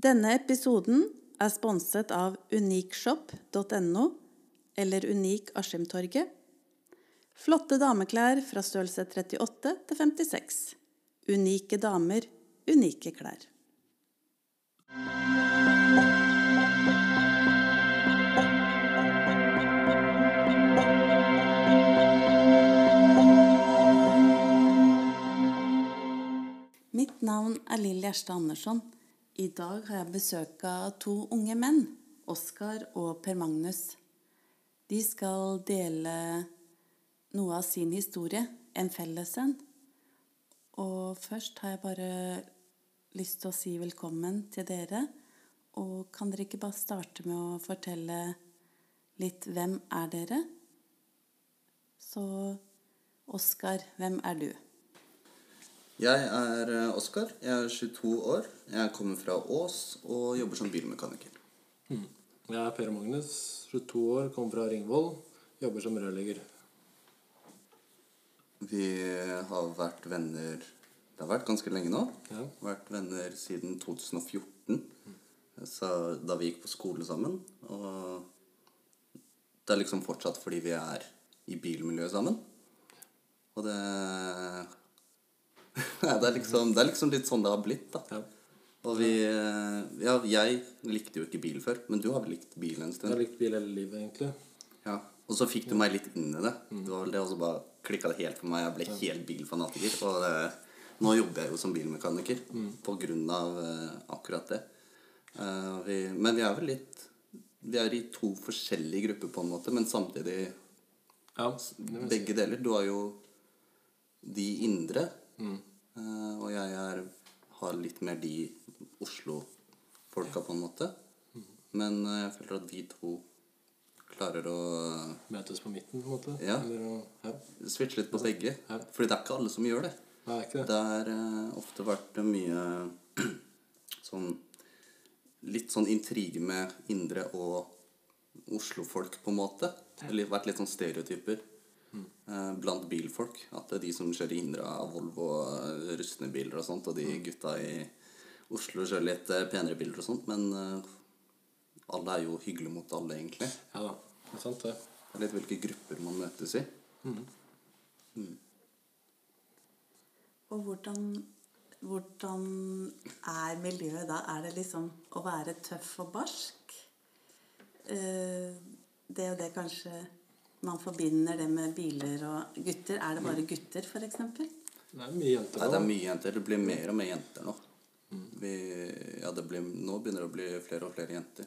Denne episoden er sponset av unikshop.no eller Unik Askimtorget. Flotte dameklær fra størrelse 38 til 56. Unike damer, unike klær. Mitt navn er Lill Gjerstad Andersson. I dag har jeg besøk av to unge menn, Oskar og Per Magnus. De skal dele noe av sin historie, en felles en. Og først har jeg bare lyst til å si velkommen til dere. Og kan dere ikke bare starte med å fortelle litt hvem er dere? Så Oskar, hvem er du? Jeg er eh, Oskar. Jeg er 22 år. Jeg kommer fra Ås og jobber som bilmekaniker. Jeg er Per Magnus, 22 år, kommer fra Ringvoll, jobber som rørlegger. Vi har vært venner Det har vært ganske lenge nå. Ja. Vært venner siden 2014. Så da vi gikk på skole sammen. Og det er liksom fortsatt fordi vi er i bilmiljøet sammen. Og det det er liksom, det er liksom litt sånn det har blitt, da. Ja. Og vi eh, Ja, jeg likte jo ikke bil før, men du har vel likt bil en Jeg stund? har likt bil hele livet, egentlig. Ja, og så fikk du meg litt inn i det. Det var vel det, og så bare klikka det helt for meg. Jeg ble helt bilfanatiker. Og det, nå jobber jeg jo som bilmekaniker på grunn av eh, akkurat det. Uh, vi, men vi er vel litt Vi er i to forskjellige grupper, på en måte, men samtidig Ja, begge deler. Du har jo de indre, eh, og jeg er, har litt mer de Oslo-folka, på en måte. Men uh, jeg føler at de to klarer å Møtes på midten, på en måte. Ja. Eller, å- ja. switche litt på begge. Ja. Fordi det er ikke alle som gjør det. Nei, det det. Det har uh, ofte vært mye sånn Litt sånn intrige med indre og Oslo-folk, på en måte. Eller vært litt sånn stereotyper eh, blant bilfolk. At det er de som kjører indre av Volvo og rustne biler og sånt, og de gutta i Oslo kjører litt eh, penere biler og sånt. Men eh, alle er jo hyggelige mot alle, egentlig. Ja da, det er sant det. Det er litt hvilke grupper man møtes i. Og hvordan, hvordan er miljøet da? Er det liksom å være tøff og barsk? Eh, det og det kanskje man forbinder det med biler og gutter. Er det bare gutter, f.eks.? Det er mye jenter Nei, det er mye jenter. Det blir mer og mer jenter nå. Vi, ja, det blir, nå begynner det å bli flere og flere jenter.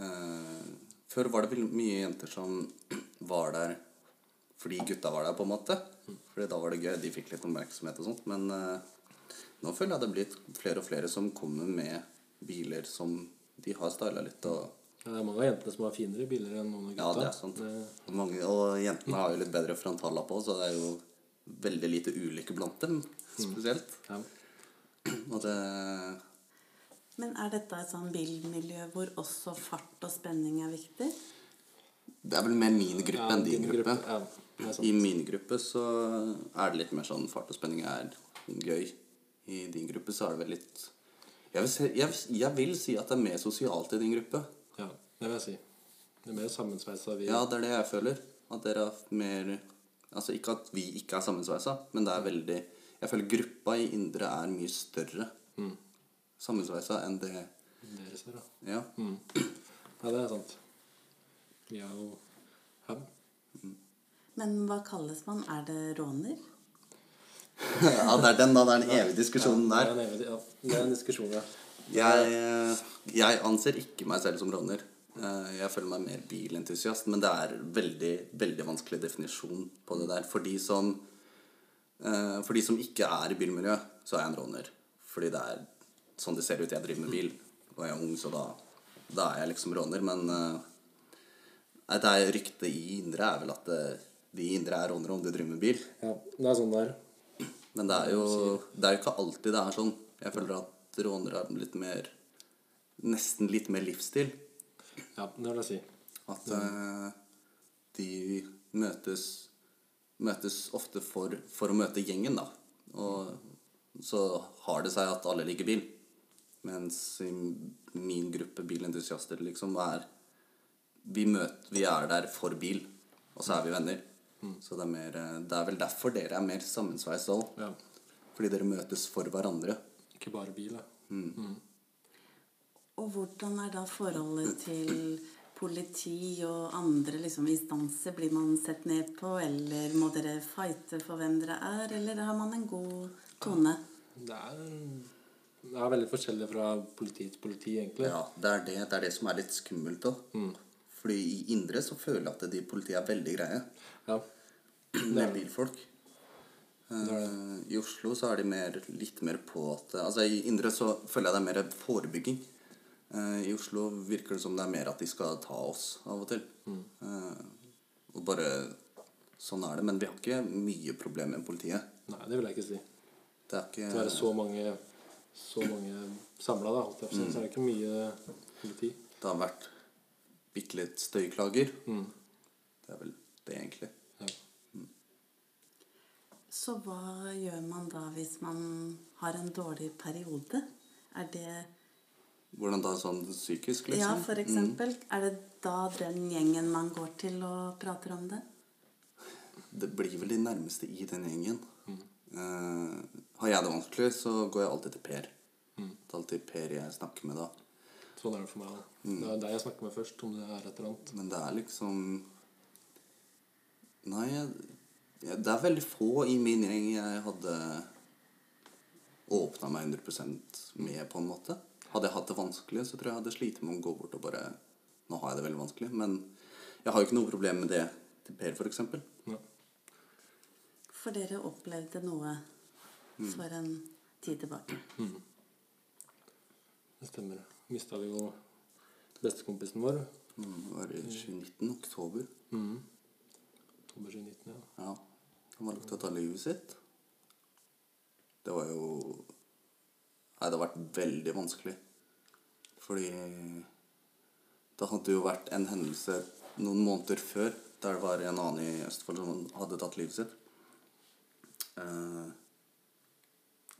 Eh, før var det vel mye jenter som var der fordi gutta var der, på en måte. Fordi da var det gøy. De fikk litt oppmerksomhet og sånt. Men eh, nå føler jeg det er blitt flere og flere som kommer med biler som de har styla litt. og det er mange av jentene som har finere biler enn noen av Ja, det er sant. Det- mange, og jentene har jo litt bedre frontallapp på, så det er jo veldig lite ulykke blant dem spesielt. ja. Og det Men er dette et sånn bilmiljø hvor også fart og spenning er viktig? Det er vel mer min gruppe Ja, enn din gruppe. Ja, det er sant. I min gruppe så er det litt mer sånn fart og spenning er gøy. I din gruppe så er det vel litt jeg vil, si, jeg, jeg vil si at det er mer sosialt i din gruppe. Ja, det vil jeg si. Det er mer sammensveisa vi Ja, det er det jeg føler. At dere er mer Altså ikke at vi ikke er sammensveisa, men det er veldig Jeg føler gruppa i Indre er mye større sammensveisa enn det dere ser, da. Ja. Ja, det er sant. Vi er jo ja. Men hva kalles man? Er det råner? ja, det er den, da. Det er den evige diskusjonen Ja, der. det er en evig- ja, det er en diskusjon, ja. Jeg, eh, jeg anser ikke meg selv som råner. Eh, Jeg føler meg mer bilentusiast, men det er veldig, veldig vanskelig definisjon på det der. For de som, eh, for de som ikke er i bilmiljøet, så er jeg en råner. Fordi det er sånn det ser ut. Jeg driver med bil, og jeg er ung, så da, da er jeg liksom råner. Men eh, nei, det er ryktet i Indre er vel at det, de Indre er rånere om du driver med bil. ja. Det er sånn det er. Men det er jo, det er jo ikke alltid det er sånn. Jeg føler at rånere er litt mer Nesten litt mer livsstil. Ja, det vil jeg si. At eh, de møtes Møtes ofte for, for å møte gjengen, da. Og så har det seg at alle liker bil. Mens i min gruppe bilentusiaster liksom er vi, møter, vi er der for bil, og så er vi venner. Så det er, mer, eh, det er vel derfor dere er mer sammensveist òg. Ja. Fordi dere møtes for hverandre. Ikke bare bil, da. Og hvordan er da forholdet til politi og andre liksom, instanser? Blir man sett ned på, eller må dere fighte for hvem dere er, eller har man en god tone? Det er, det er veldig forskjellig fra politi til politi, egentlig. Ja, det er det, det, er det som er litt skummelt òg. Fordi i Indre så føler jeg at de politiet er veldig greie Ja. med bilfolk. Eh, I Oslo så er de mer, litt mer på at Altså I Indre så føler jeg det er mer forebygging. Eh, I Oslo virker det som det er mer at de skal ta oss av og til. Eh, og bare Sånn er det. Men vi har ikke mye problemer med politiet. Nei, det vil jeg ikke si. Det er ikke Til å være så mange, så mange samla, da. Holdt jeg på å si. Så er det ikke mye politi. Det har vært bitte litt støyklager. Det er vel det, egentlig. Ja. Så hva gjør man da hvis man har en dårlig periode? Er det Hvordan da sånn psykisk, liksom? Ja, for eksempel. Er det da den gjengen man går til og prater om det? Det blir vel de nærmeste i den gjengen. Eh, har jeg det vanskelig, så går jeg alltid til Per. Det er alltid Per jeg snakker med da. Sånn er det for meg. da. Det er deg jeg snakker med først, om det er et eller annet. Men det er liksom Nei, jeg, jeg, det er veldig få i min gjeng jeg hadde åpna meg 100% med, på en måte. Hadde jeg hatt det vanskelig, så tror jeg jeg hadde slitt med å gå bort og bare Nå har jeg det veldig vanskelig, men jeg har jo ikke noe problem med det til Per, for eksempel. Ja. For dere opplevde noe for en tid tilbake. Det stemmer. Mista vi jo bestekompisen vår. Mm, Det var i 2019, oktober. Oktober 2019, ja. Ja. Han valgte å ta livet sitt. Det var jo Nei, det har vært veldig vanskelig. Fordi det hadde jo vært en hendelse noen måneder før der det var en annen i Østfold som hadde tatt livet sitt. Eh,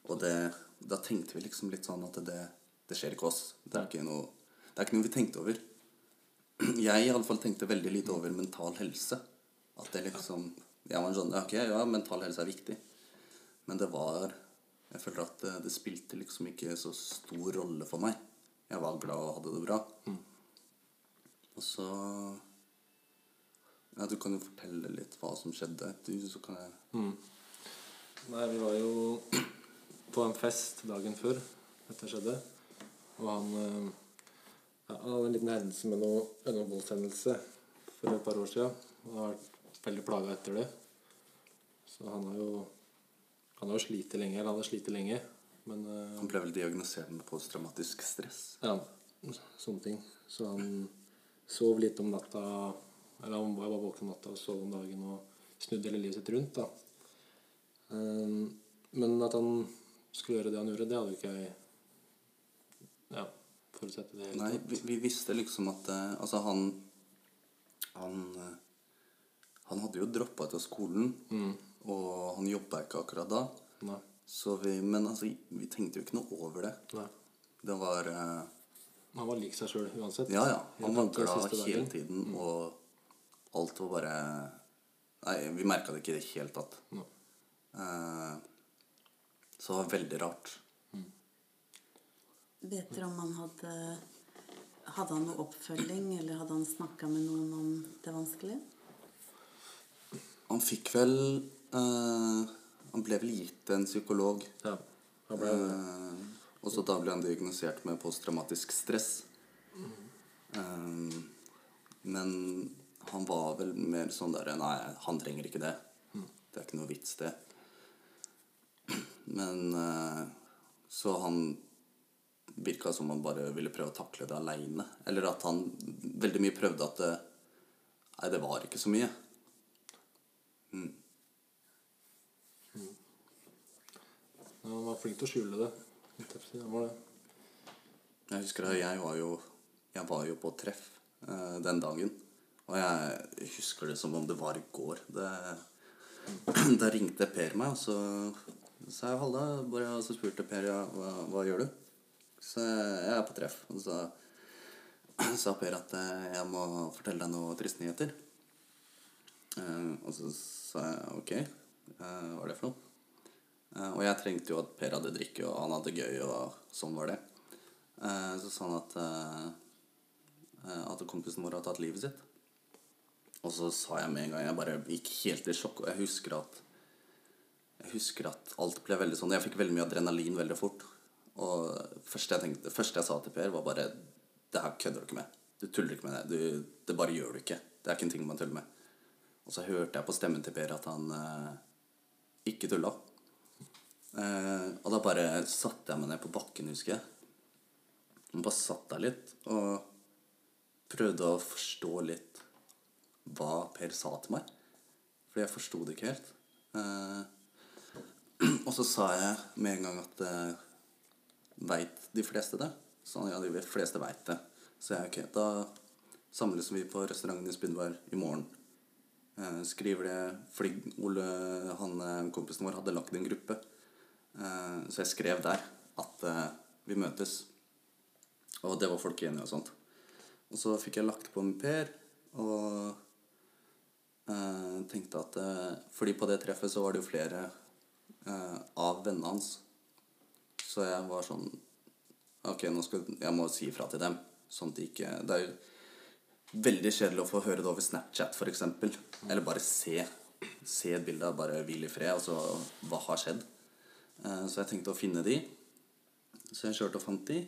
og det Da tenkte vi liksom litt sånn at det, det skjer ikke oss. Det er ikke noe, det er ikke noe vi tenkte over. Jeg i alle fall tenkte veldig lite over mental helse. At det liksom Jeg var sånn Ok, ja, mental helse er viktig. Men det var Jeg følte at det, det spilte liksom ikke så stor rolle for meg. Jeg var glad og hadde det bra. Og så Ja, du kan jo fortelle litt hva som skjedde. Du, så kan jeg Nei, vi var jo på en fest dagen før dette skjedde. Og han eh, ja, hadde en liten hendelse med noe en voldshendelse for et par år siden. Og har vært veldig plaga etter det. Så han har jo Han har jo slitt lenge. Eller han har slitt lenge. Men uh, Han ble vel diagnosert med posttraumatisk stress. ja, sånne ting. Så han sov litt om natta. Eller han var bare våken om natta og sov om dagen og snudde hele livet sitt rundt. da. Uh, men at han skulle gjøre det han gjorde, det hadde jo ikke jeg ja, forutsett. det Nei, vi, vi visste liksom at uh, Altså, han Han eh, Han hadde jo droppa ut av skolen, og han jobba ikke akkurat da. Nei. Så vi, men altså, vi tenkte jo ikke noe over det. Nei. Det var eh, Han var lik seg sjøl uansett. Ja, ja. Han var glad hele tiden, tiden, og alt var bare Nei, vi merka det ikke i det hele tatt. Nei. Eh, så det var veldig rart. Vet dere om han hadde Hadde han noe oppfølging, eller hadde han snakka med noen om det vanskelige? Han fikk vel eh, Han ble vel gitt en psykolog. Ja. Han ble, uh, og så da ble han diagnosert med posttraumatisk stress. Eh, men han var vel mer sånn der Nei, han trenger ikke det. Det er ikke noe vits, det. Men Så han virka som han bare ville prøve å takle det aleine. Eller at han veldig mye prøvde at det, Nei, det var ikke så mye. Ja, han var flink til å skjule det. Han var det. Jeg husker det, jeg var jo, jeg var jo på treff eh, den dagen. Og jeg husker det som om det var i går. Da ringte Per meg, og så sa jeg halla. Og så spurte Per ja, hva, hva gjør du? Så jeg er på treff. Og så sa Per at eh, jeg må fortelle deg noen triste nyheter. Eh, og så sa jeg ok. Eh, hva er det for noe? Eh, og jeg trengte jo at Per hadde drikke, og han hadde gøy, og sånn var det. Eh, så sa han at eh, at kompisen vår har tatt livet sitt. Og så sa jeg med en gang Jeg bare gikk helt i sjokk. Og jeg husker at Jeg husker at alt ble veldig sånn Jeg fikk veldig mye adrenalin veldig fort. Og det første jeg, første jeg sa til Per, var bare Det her kødder du ikke med. Du tuller ikke med det. Du, det bare gjør du ikke. Det er ikke en ting man tuller med. Og så hørte jeg på stemmen til Per at han eh, ikke tulla. Eh, og da bare satte jeg meg ned på bakken, husker jeg. Og bare satt der litt og prøvde å forstå litt hva Per sa til meg. Fordi jeg forsto det ikke helt. Eh, og så sa jeg med en gang at eh, Veit de fleste det? Så ja, de fleste veit det. Så jeg ok, da samles vi på restauranten i Spindvar i morgen. Eh, skriver det fordi Ole, han eh, kompisen vår, hadde lagd en gruppe. Eh, så jeg skrev der at eh, vi møtes. Og det var folk enige og sånt. Og så fikk jeg lagt på med Per, og eh, tenkte at Fordi på det treffet så var det jo flere av vennene hans. Så jeg var sånn Ok, nå skal jeg må si ifra til dem. Sånn at de ikke Det er jo veldig kjedelig å få høre det over Snapchat, f.eks. Eller bare se. Se et bilde av bare 'hvil i fred', altså hva har skjedd? Eh, så jeg tenkte å finne de. Så jeg kjørte og fant de,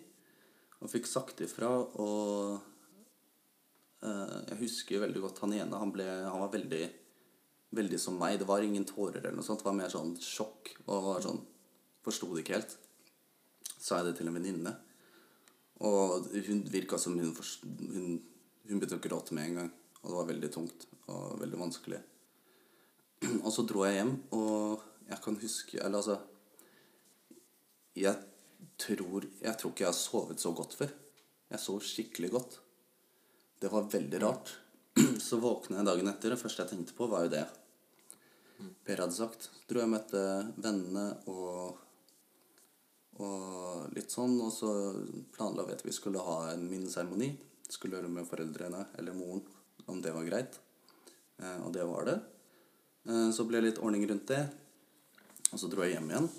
og fikk sagt ifra. Og eh, jeg husker veldig godt han ene. Han, ble, han var veldig, veldig som meg. Det var ingen tårer eller noe sånt. Det var mer sånn sjokk. Og var sånn Forsto det ikke helt. Sa jeg det til en venninne. Og hun virka som hun, hun Hun begynte å gråte med en gang. Og det var veldig tungt og veldig vanskelig. Og så dro jeg hjem, og jeg kan huske Eller altså Jeg tror Jeg tror ikke jeg har sovet så godt før. Jeg sov skikkelig godt. Det var veldig rart. Så våkna jeg dagen etter, og det første jeg tenkte på, var jo det Per hadde sagt. Dro jeg og møtte vennene og og litt sånn, og så planla vi at vi skulle ha en minneseremoni. Skulle høre med foreldrene eller moren om det var greit. Eh, og det var det. Eh, så ble det litt ordning rundt det. Og så dro jeg hjem igjen.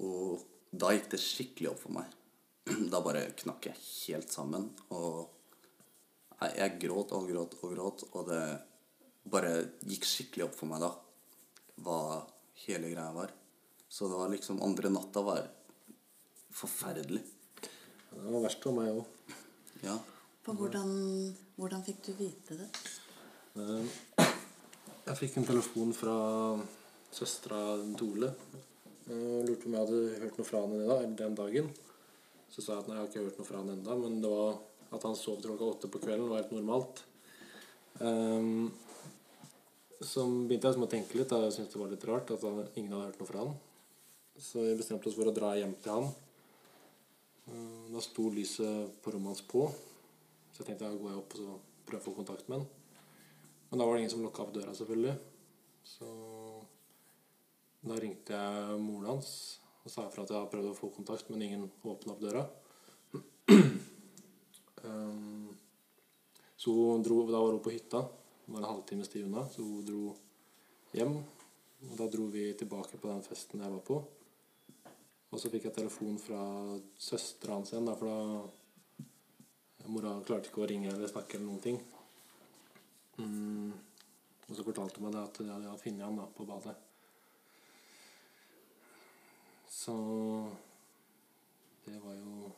Og da gikk det skikkelig opp for meg. Da bare knakk jeg helt sammen. Og jeg gråt og gråt og gråt, og det bare gikk skikkelig opp for meg da hva hele greia var. Så det var liksom Andre natta var forferdelig. Det var verst for meg òg. Ja. For hvordan, hvordan fikk du vite det? Eh, Jeg fikk en telefon fra søstera til Ole. Eh, Lurte på om jeg hadde hørt noe fra i dag, eller den dagen. Så sa jeg at nei, jeg har ikke hørt noe fra han ennå, men det var at han sov til klokka åtte på kvelden, var helt normalt. Um, så begynte jeg liksom å tenke litt, da jeg syntes det var litt rart at han, ingen hadde hørt noe fra han. Så vi bestemte oss for å dra hjem til han. Uh, da sto lyset på rommet hans på, så jeg tenkte jeg går jeg opp og prøver å få kontakt med han. Men da var det ingen som lukka opp døra, selvfølgelig. Så da ringte jeg moren hans og sa fra at jeg hadde prøvd å få kontakt, men ingen åpna opp døra. um, så hun dro, da var hun på hytta. Det var en halvtimes tid unna, så hun dro hjem. Og da dro vi tilbake på den festen jeg var på. Og så fikk jeg telefon fra søstera hans igjen, da, for da Mora klarte ikke å ringe eller snakke eller noen ting. Mm. Og så fortalte hun meg det at de hadde funnet han da, på badet. Så det var jo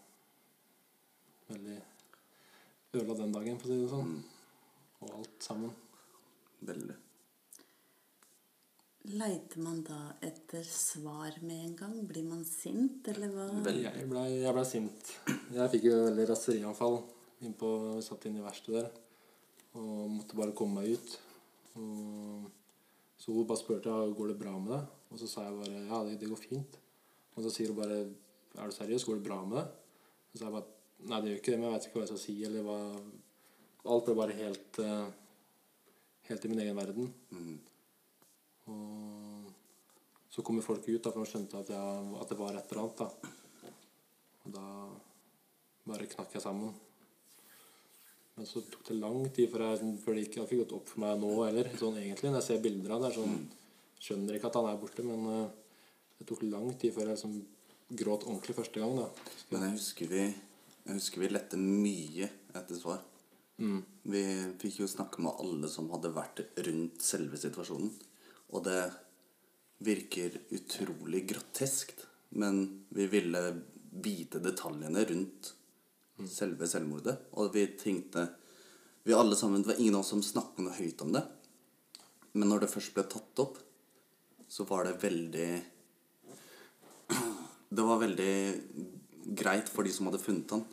veldig ødela den dagen, for å si det sånn. Og alt sammen. Veldig. Leiter man da etter svar med en gang? Blir man sint, eller hva? Jeg blei ble sint. Jeg fikk jo veldig raserianfall. Innpå, satt inne i verkstedet der. Og måtte bare komme meg ut. Og, så hun bare spurte ja, går det bra med deg. Og så sa jeg bare ja, det, det går fint. Og så sier hun bare er du seriøs, går det bra med deg? Så er jeg bare nei, det gjør ikke det, men jeg vet ikke hva jeg skal si. eller hva... Alt ble bare helt, uh, helt i min egen verden. Mm. Og så kommer folk ut, da, for de skjønte at, jeg, at det var et eller annet. da. Og da bare knakk jeg sammen. Men så tok det lang tid før, jeg, før det ikke hadde gått opp for meg nå heller. Sånn egentlig, Når jeg ser bilder av det, er sånn, skjønner ikke at han er borte. Men eh, det tok lang tid før jeg liksom gråt ordentlig første gang. da. Men jeg husker vi, jeg husker vi lette mye etter svar. Vi fikk jo snakke med alle som hadde vært rundt selve situasjonen. Og det virker utrolig groteskt, men vi ville vite detaljene rundt selve selvmordet. Og vi tenkte Vi alle sammen, Det var ingen av oss som snakket noe høyt om det. Men når det først ble tatt opp, så var det veldig det var veldig greit for de som hadde funnet han,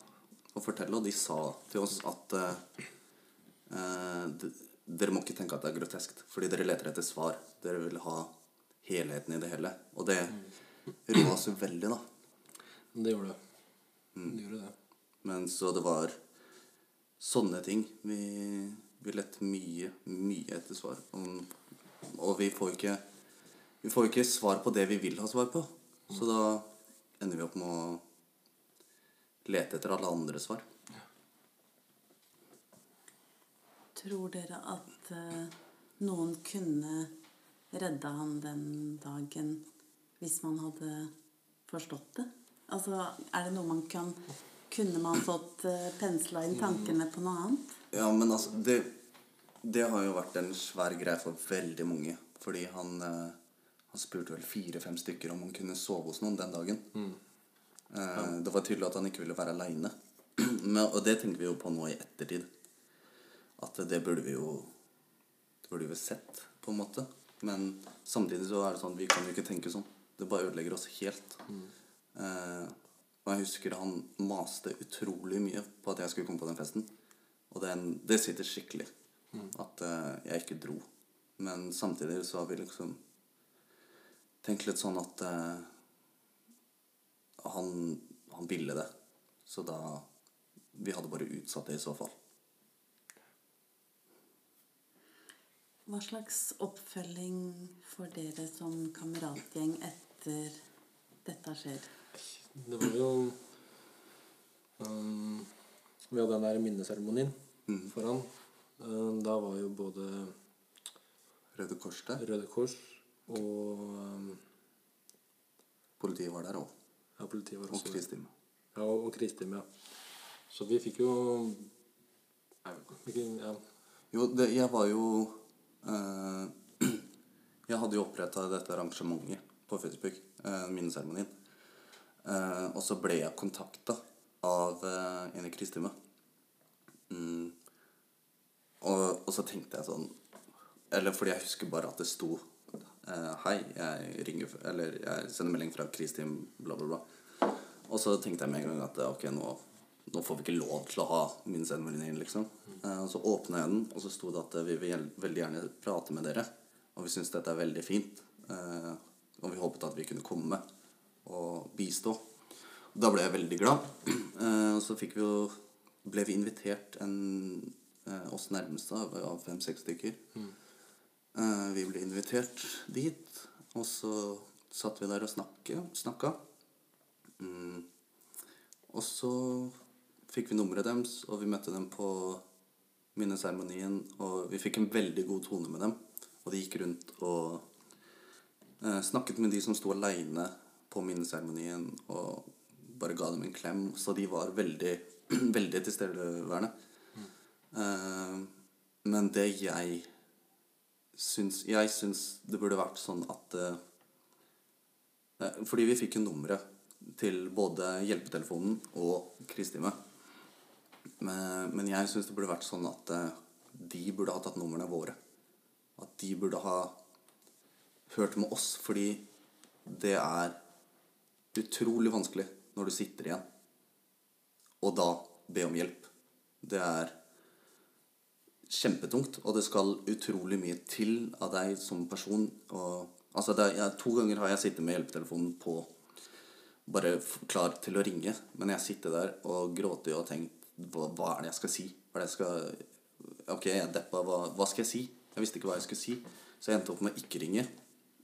å fortelle. Og de sa til oss at eh, eh, dere må ikke tenke at det er groteskt, fordi dere leter etter svar. Dere vil ha helheten i det hele. Og det roa oss jo veldig, da. Det gjorde det. Det gjorde det. Men så det var sånne ting. Vi, vi lette mye, mye etter svar. Og, og vi får jo ikke Vi får ikke svar på det vi vil ha svar på. Så da ender vi opp med å lete etter alle andre svar. Tror dere at uh, noen kunne redda han den dagen hvis man hadde forstått det? Altså, er det noe man kan Kunne man fått uh, pensla inn tankene på noe annet? Ja, men altså Det, det har jo vært en svær greie for veldig mange. Fordi han, eh, han spurte vel fire-fem stykker om han kunne sove hos noen den dagen. Eh, Det var tydelig at han ikke ville være aleine. Og det tenker vi jo på nå i ettertid. At det burde vi jo Det burde vi jo sett, på en måte. Men samtidig så er det sånn vi kan jo ikke tenke sånn. Det bare ødelegger oss helt. Eh, og jeg husker han maste utrolig mye på at jeg skulle komme på den festen. Og den, det sitter skikkelig. At eh, jeg ikke dro. Men samtidig så har vi liksom tenkt litt sånn at eh, han, han ville det. Så da Vi hadde bare utsatt det i så fall. Hva slags oppfølging får dere som kameratgjeng etter dette skjer? Det var jo um, Vi hadde den der minneseremonien for han. Um, da var jo både Røde Kors der. Røde Kors og um, Politiet var der òg. ja, politiet var Og også Ja, og, og Kristin, ja. Så vi fikk jo Nei, vi ja. Jo, det, jeg var jo eh, Jeg hadde jo oppretta dette arrangementet på Facebook, eh, minneseremonien. Eh, og så ble jeg kontakta av eh, en i Kristime. Mm. Og, og så tenkte jeg sånn Eller fordi jeg husker bare at det sto Hei, jeg ringer Eller jeg sender melding fra Kristin, bla, bla, bla. Og så tenkte jeg med en gang at ok, nå, nå får vi ikke lov til å ha min liksom. Eh, og så åpna jeg den, og så sto det at vi vil veldig gjerne prate med dere. Og vi syns dette er veldig fint. Eh, og vi håpet at vi kunne komme og bistå. Da ble jeg veldig glad. Eh, og så fikk vi jo ble vi invitert en, eh, oss nærmeste av, fem-seks stykker. Eh, vi ble invitert dit, og så satt vi der og snakke, snakka. Mm. Og så fikk vi nummeret deres, og vi møtte dem på minneseremonien. Og vi fikk en veldig god tone med dem. Og de gikk rundt og eh, snakket med de som sto aleine på minneseremonien, og bare ga dem en klem. Så de var veldig, veldig tilstedeværende. Eh, men det jeg syns Jeg syns det burde vært sånn at eh, eh, Fordi vi fikk jo nummeret til både hjelpetelefonen og kristeamet. Men, men jeg syns det burde vært sånn at eh, de burde ha tatt numrene våre. At de burde ha hørt med oss, fordi det er utrolig vanskelig når du sitter igjen, og da be om hjelp. Det er kjempetungt, og det skal utrolig mye til av deg som person. Og, altså er, jeg, to ganger har jeg sittet med hjelpetelefonen på bare klar til å ringe, men jeg sitter der og gråter og tenkt hva, hva er det jeg skal si? Hva er det jeg skal Ok, jeg er deppa, hva, hva skal jeg si? Jeg visste ikke hva jeg skulle si, så jeg endte opp med å ikke ringe.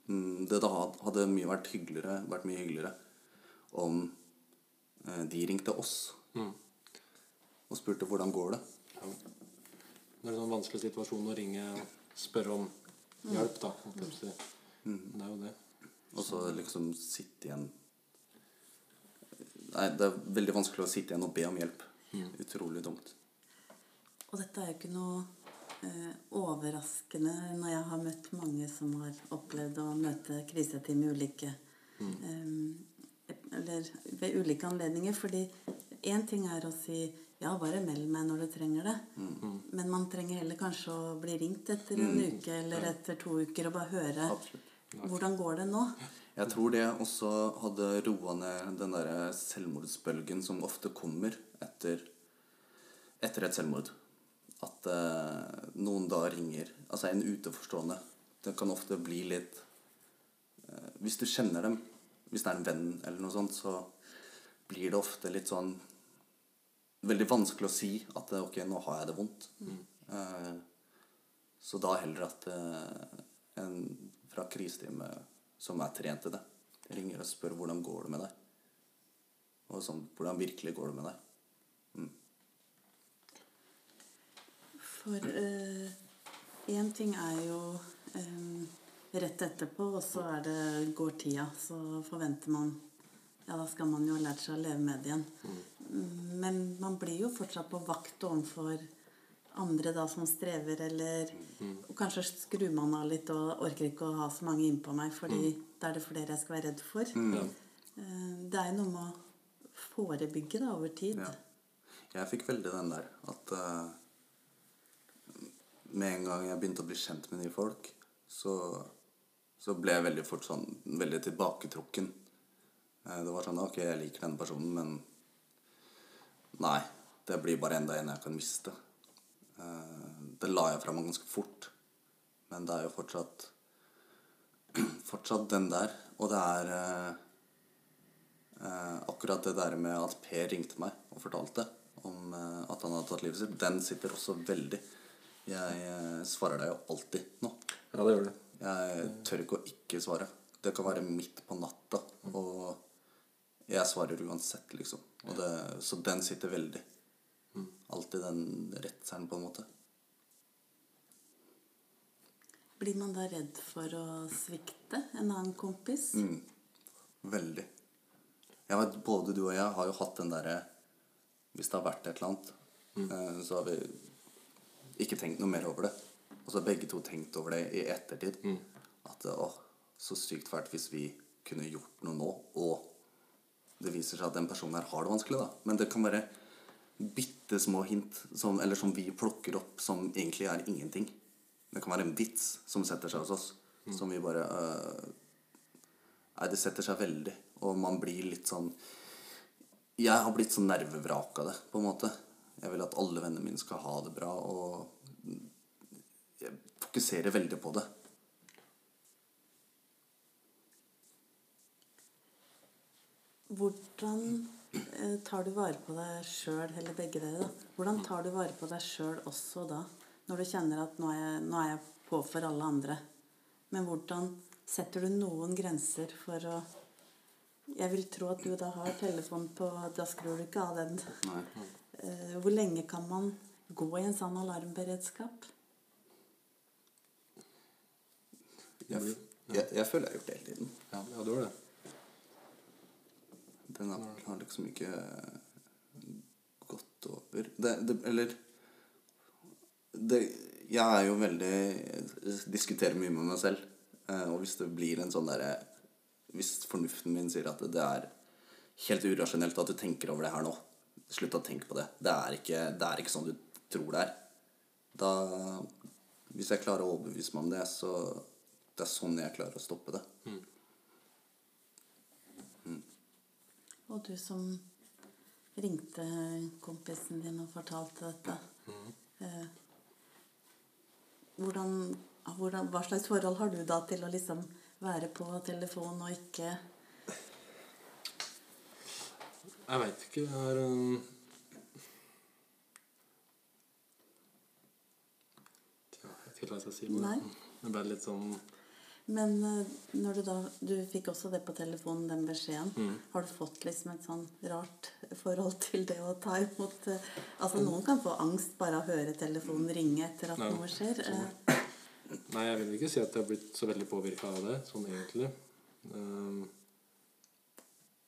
Mm, Det da hadde mye vært hyggeligere, vært mye hyggeligere om eh, de ringte oss og spurte hvordan går det. Ja. Det er en sånn vanskelig situasjon å ringe og spørre om hjelp, da. Men det er jo det. Og så liksom sitte igjen Nei, det er veldig vanskelig å sitte igjen og be om hjelp. Utrolig dumt. Og dette er jo ikke noe eh, overraskende når jeg har møtt mange som har opplevd å møte kriseteam i ulike eh, Eller ved ulike anledninger. Fordi én ting er å si ja, bare meld meg når du trenger det. Men man trenger heller kanskje å bli ringt etter en uke eller etter to uker og bare høre Absolutt. hvordan går det nå. Jeg tror det også hadde roa ned den der selvmordsbølgen som ofte kommer etter, etter et selvmord. At eh, noen da ringer Altså en utenforstående. Det kan ofte bli litt eh, Hvis du kjenner dem, hvis det er en venn eller noe sånt, så blir det ofte litt sånn Veldig vanskelig å si at eh, ok, nå har jeg det vondt. Eh, så da heller at eh, en fra kriseteamet som er trent til det, ringer og spør hvordan går det med deg. Og sånn, hvordan virkelig går det med deg. For én ting er jo eh, rett etterpå, og så er det, går tida. Så forventer man Ja, da skal man jo ha lært seg å leve med det igjen. Men man blir jo fortsatt på vakt overfor andre da som strever, eller Og kanskje skrur man av litt og orker ikke å ha så mange innpå meg, fordi da er det flere jeg skal være redd for. Eh, Det er jo noe med å forebygge da over tid. Ja. Jeg fikk veldig den der at uh, med en gang jeg begynte å bli kjent med nye folk, så, så ble jeg veldig fort sånn veldig tilbaketrukken. Eh, det var sånn Ok, jeg liker denne personen, men Nei. Det blir bare enda en jeg kan miste. Eh, det la jeg fra meg ganske fort. Men det er jo fortsatt Fortsatt den der. Og det er eh, eh, akkurat det der med at Per ringte meg og fortalte om eh, at han hadde tatt livet sitt, den sitter også veldig. Jeg eh, svarer deg jo alltid nå. Ja, det gjør du. Jeg tør ikke å ikke svare. Det kan være midt på natta, og jeg svarer uansett, liksom. Og det, så den sitter veldig. Alltid den redselen, på en måte. Blir man da redd for å svikte en annen kompis? Mm. Veldig. Jeg vet, både du og jeg har jo hatt den derre Hvis det har vært et eller annet, mm. så har vi ikke tenkt noe mer over det. Og så har begge to tenkt over det i ettertid. At å, så sykt fælt hvis vi kunne gjort noe nå, og det viser seg at den personen her har det vanskelig, da. Men det kan være bitte små hint som, eller som vi plukker opp, som egentlig er ingenting. Det kan være en vits som setter seg hos oss, som vi bare øh, Nei, det setter seg veldig, og man blir litt sånn Jeg har blitt sånn nervevrak av det, på en måte. Jeg vil at alle vennene mine skal ha det bra, og jeg fokuserer veldig på det. Hvordan eh, tar du vare på deg sjøl, eller begge dere, da? Hvordan tar du vare på deg sjøl også da? Når du kjenner at nå er, jeg, nå er jeg på for alle andre. Men hvordan setter du noen grenser for å Jeg vil tro at du da har telefon på Da skrur du ikke av den. Nei. Eh, Hvor lenge kan man gå i en sånn alarmberedskap? Jeg, jeg, jeg føler jeg har gjort det hele tiden. Ja, ja du har det. Den har, har liksom ikke gått over det, det, Eller det, Jeg er jo veldig jeg Diskuterer mye med meg selv. Eh, og hvis det blir en sånn derre Hvis fornuften min sier at det er helt urasjonelt at du tenker over det her nå Slutt å tenke på det. Det er ikke, det er ikke sånn du tror det er. Da Hvis jeg klarer å overbevise meg om det, så Det er sånn jeg klarer å stoppe det. Og du som ringte kompisen din og fortalte dette. Mm. hvordan, hvordan, hva slags forhold har du da til å liksom være på telefon og ikke Jeg veit ikke. Det er um... Tja, Jeg hva jeg skal si. men Nei. Det ble litt sånn Men eh, når du da Du fikk også det på telefonen, den beskjeden. Mm. Har du fått liksom et sånn rart forhold til det å ta imot eh, Altså noen kan få angst bare av å høre telefonen ringe etter at Nei, noe skjer. sånn. Eh, Nei, jeg vil ikke si at jeg har blitt så veldig påvirka av det, sånn egentlig. Um,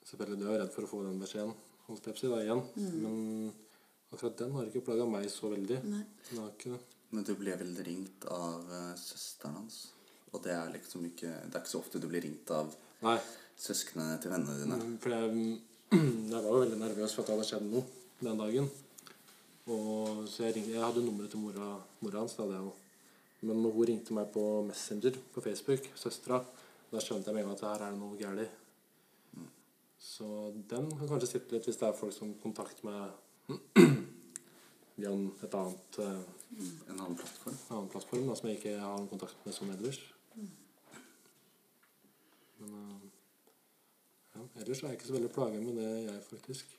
selvfølgelig, du er redd for å få den beskjeden, hos Pepsi da igjen. Men akkurat den har ikke plaga meg så veldig. Nei. Den har ikke det. Men du ble vel ringt av uh, søsteren hans? Og det er liksom ikke Det er ikke så ofte du blir ringt av Nei, søsknene til vennene dine. for jeg, jeg var jo veldig nervøs for at det hadde skjedd noe den dagen. Og, så jeg, ringte, jeg hadde nummeret til mora, mora hans. Da, hadde jeg jo. Men når hun ringte meg på Messenger på Facebook, søstera, da skjønte jeg med en gang at her er det noe galt. Så den kan kanskje sitte litt hvis det er folk som kontakter meg via en- et annet, eh, En annen plattform. annen plattform da, som jeg ikke har kontakt med som ellers. Men eh, ja, ellers er jeg ikke så veldig plaga med det, jeg, faktisk.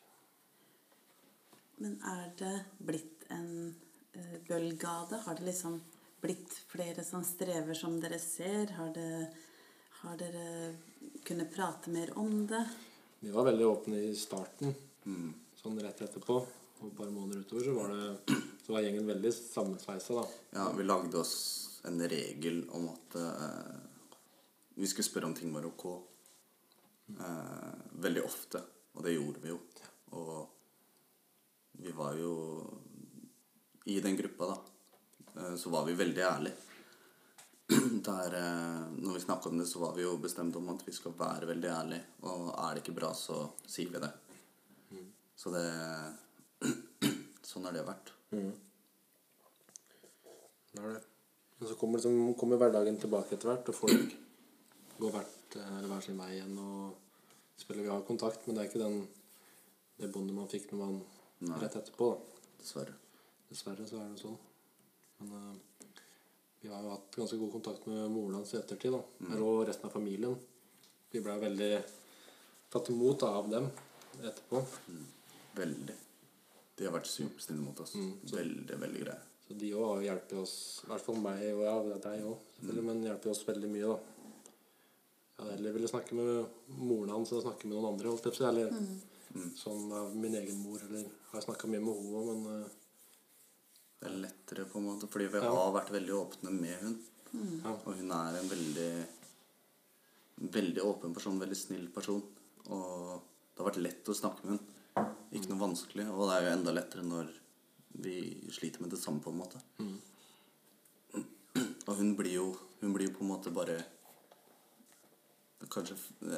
Men er det blitt en uh, bølge av det? Har det liksom blitt flere som strever som dere ser? Har, det, har dere kunnet prate mer om det? Vi var veldig åpne i starten, sånn rett etterpå. Og et par måneder utover så var, det, så var gjengen veldig sammensveisa, da. Ja, vi lagde oss en regel om at uh, vi skulle spørre om ting var ok. Eh, veldig ofte. Og det gjorde vi jo. Og vi var jo I den gruppa, da, eh, så var vi veldig ærlige. Der, eh, når vi snakka om det, så var vi jo bestemt om at vi skal være veldig ærlige. Og er det ikke bra, så sier vi det. Så det Sånn har det vært. Det er det. Men så kommer, liksom, kommer hverdagen tilbake etter hvert, og folk går hvert, eh, eller hver sin vei igjen. Og spiller vi har kontakt, men det er ikke den, det båndet man fikk når man Nei. rett etterpå. da. Dessverre. Dessverre så er det sånn. Men uh, vi har jo hatt ganske god kontakt med moren hans i ettertid. da. Eller Og resten av familien. Vi ble veldig tatt imot av dem etterpå. Veldig. De har vært supersnille mot oss. Veldig, veldig greie. Så de òg hjelper oss, i hvert fall meg og ja, deg òg, mm. men hjelper oss veldig mye, da. Heller ville snakke med moren hans eller snakke med noen andre, holdt jeg på å. Eller sånn av min egen mor, eller har jeg snakka mye med henne òg, men eh, Det er lettere, på en måte, fordi vi Ja. har vært veldig åpne med hun. Mm. Og hun er en veldig veldig åpen person, veldig snill person. Og det har vært lett å snakke med hun. Ikke noe vanskelig. Og det er jo enda lettere når vi sliter med det samme, på en måte. Og hun blir jo Hun blir jo på en måte bare Kanskje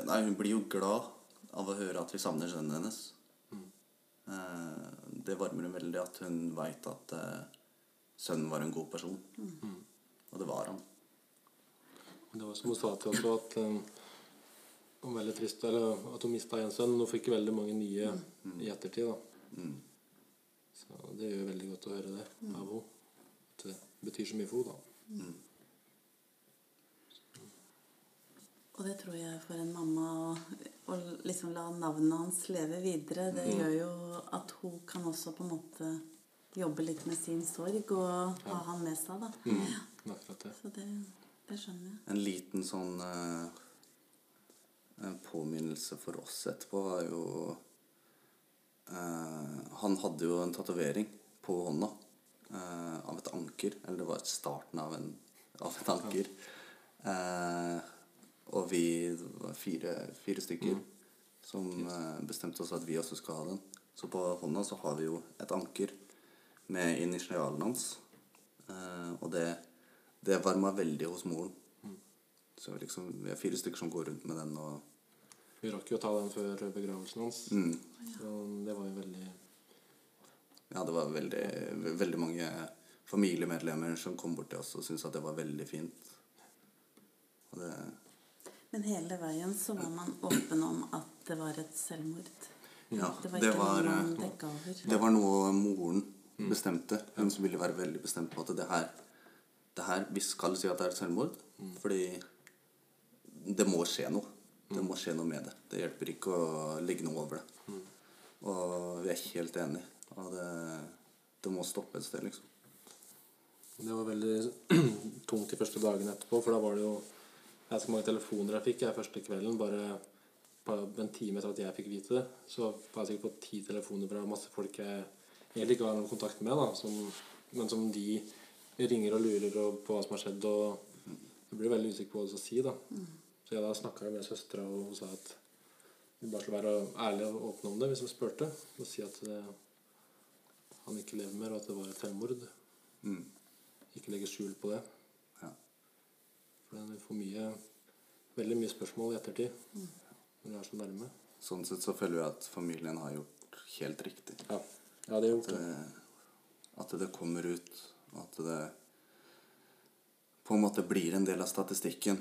Nei, hun blir jo glad av å høre at vi savner sønnen hennes. Mm. det varmer hun veldig at hun veit at eh, sønnen var en god person. Og det var han. Det var som hun sa til oss at um, veldig trist eller at hun mista en sønn. Hun fikk veldig mange nye i ettertid. da. Så det gjør veldig godt å høre det av henne. At det betyr så mye for henne. da. Og det tror jeg for en mamma å, å liksom la navnet hans leve videre, det Mm. gjør jo at hun kan også på en måte jobbe litt med sin sorg og ha han med seg, da. Mm. Akkurat det. Så det, det skjønner jeg. En liten sånn eh, en påminnelse for oss etterpå var jo eh, Han hadde jo en tatovering på hånda eh, av et anker. Eller det var starten av, en, av et anker. Eh, og vi var fire, fire stykker som eh, bestemte oss at vi også skal ha den. Så på hånda så har vi jo et anker med initialen hans. Eh, og det, det varma veldig hos moren. Så liksom, vi er fire stykker som går rundt med den og Vi rakk jo å ta den før begravelsen hans. mm, Så det var jo veldig Ja, det var veldig, veldig mange familiemedlemmer som kom bort til oss og syntes at det var veldig fint. Og det Men hele veien så var man åpen om at det var et selvmord. Ja, Det var det var, noe eh. Det var noe moren bestemte. Hun som ville være veldig bestemt på at det her, det her Vi skal si at det er et selvmord, fordi det må skje noe. Det må skje noe med det. Det hjelper ikke å legge noe over det. Og vi er helt enige. Og det, det må stoppe et sted, liksom. Det var veldig tungt de første dagene etterpå, for da var det jo Jeg hvor mange telefoner jeg fikk jeg første kvelden. Bare på en time etter at jeg fikk vite det, så var jeg sikkert på ti telefoner fra masse folk jeg egentlig ikke har noen kontakt med, da, som, men som de ringer og lurer og på hva som har skjedd. Og jeg blir veldig usikker på hva de skal si. da. Så jeg da snakka med søstera, og hun sa at vi bare skulle være ærlige og åpne om det hvis de spurte. Og si at det, han ikke lever mer, og at det var et selvmord. Mm. Ikke legge skjul på det. For det for mye veldig mye spørsmål i ettertid når det er så nærme. Sånn sett så føler jeg at familien har gjort helt riktig. Ja, ja det har gjort At det. det, at det kommer ut, og at det på en måte blir en del av statistikken.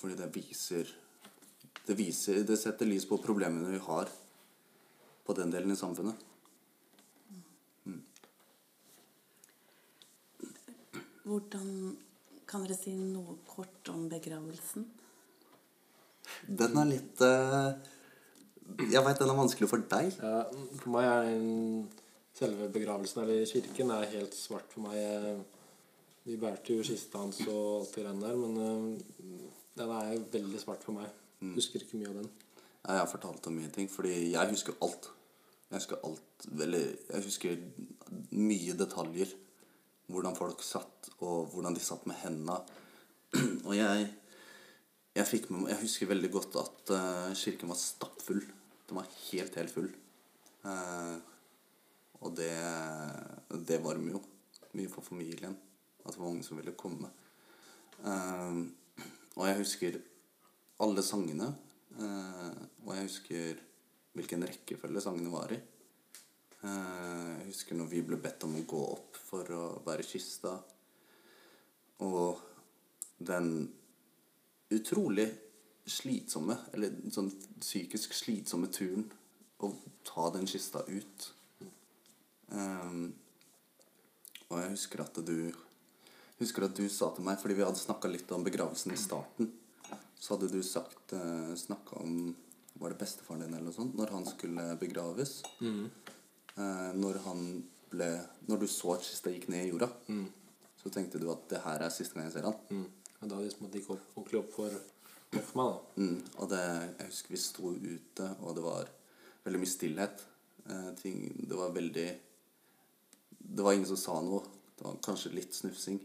Fordi det viser, det viser Det setter lys på problemene vi har på den delen i samfunnet. Hvordan kan dere si noe kort om begravelsen? Den er litt eh, Jeg veit den er vanskelig for deg. Ja, for meg er den selve begravelsen eller kirken er helt svart for meg. Vi bærte jo kista hans og alt det greiene der, men øh, den er veldig svart for meg. Husker ikke mye av den. Ja, Jeg har fortalt om mye ting, fordi jeg husker alt. Jeg husker alt Eller jeg husker mye detaljer. Hvordan folk satt, og hvordan de satt med hendene. Og jeg jeg, fikk med, jeg husker veldig godt at uh, kirken var stappfull. Den var helt, helt full. Uh, og det, det varmer jo mye for familien. At det var mange som ville komme. Uh, og jeg husker alle sangene. og jeg husker hvilken rekkefølge sangene var i. Eh, jeg husker når vi ble bedt om å gå opp for å være kista. Og den utrolig slitsomme, eller sånn psykisk slitsomme turen å ta den kista ut. Um, og jeg husker at du husker at du sa til meg, fordi vi hadde snakka litt om begravelsen i starten, så hadde du sagt uh, snakka om Var det bestefaren din eller noe sånt? Når han skulle begraves. Eh, når han ble Når du så at kista gikk ned i jorda, så tenkte du at det her er siste gang jeg ser han. Mm. Og da liksom at det gikk opp, ordentlig opp for, opp for meg, da. Mm, og det, jeg husker vi sto ute, og det var veldig mye stillhet. Eh, ting, det var veldig Det var ingen som sa noe. Det var kanskje litt snufsing.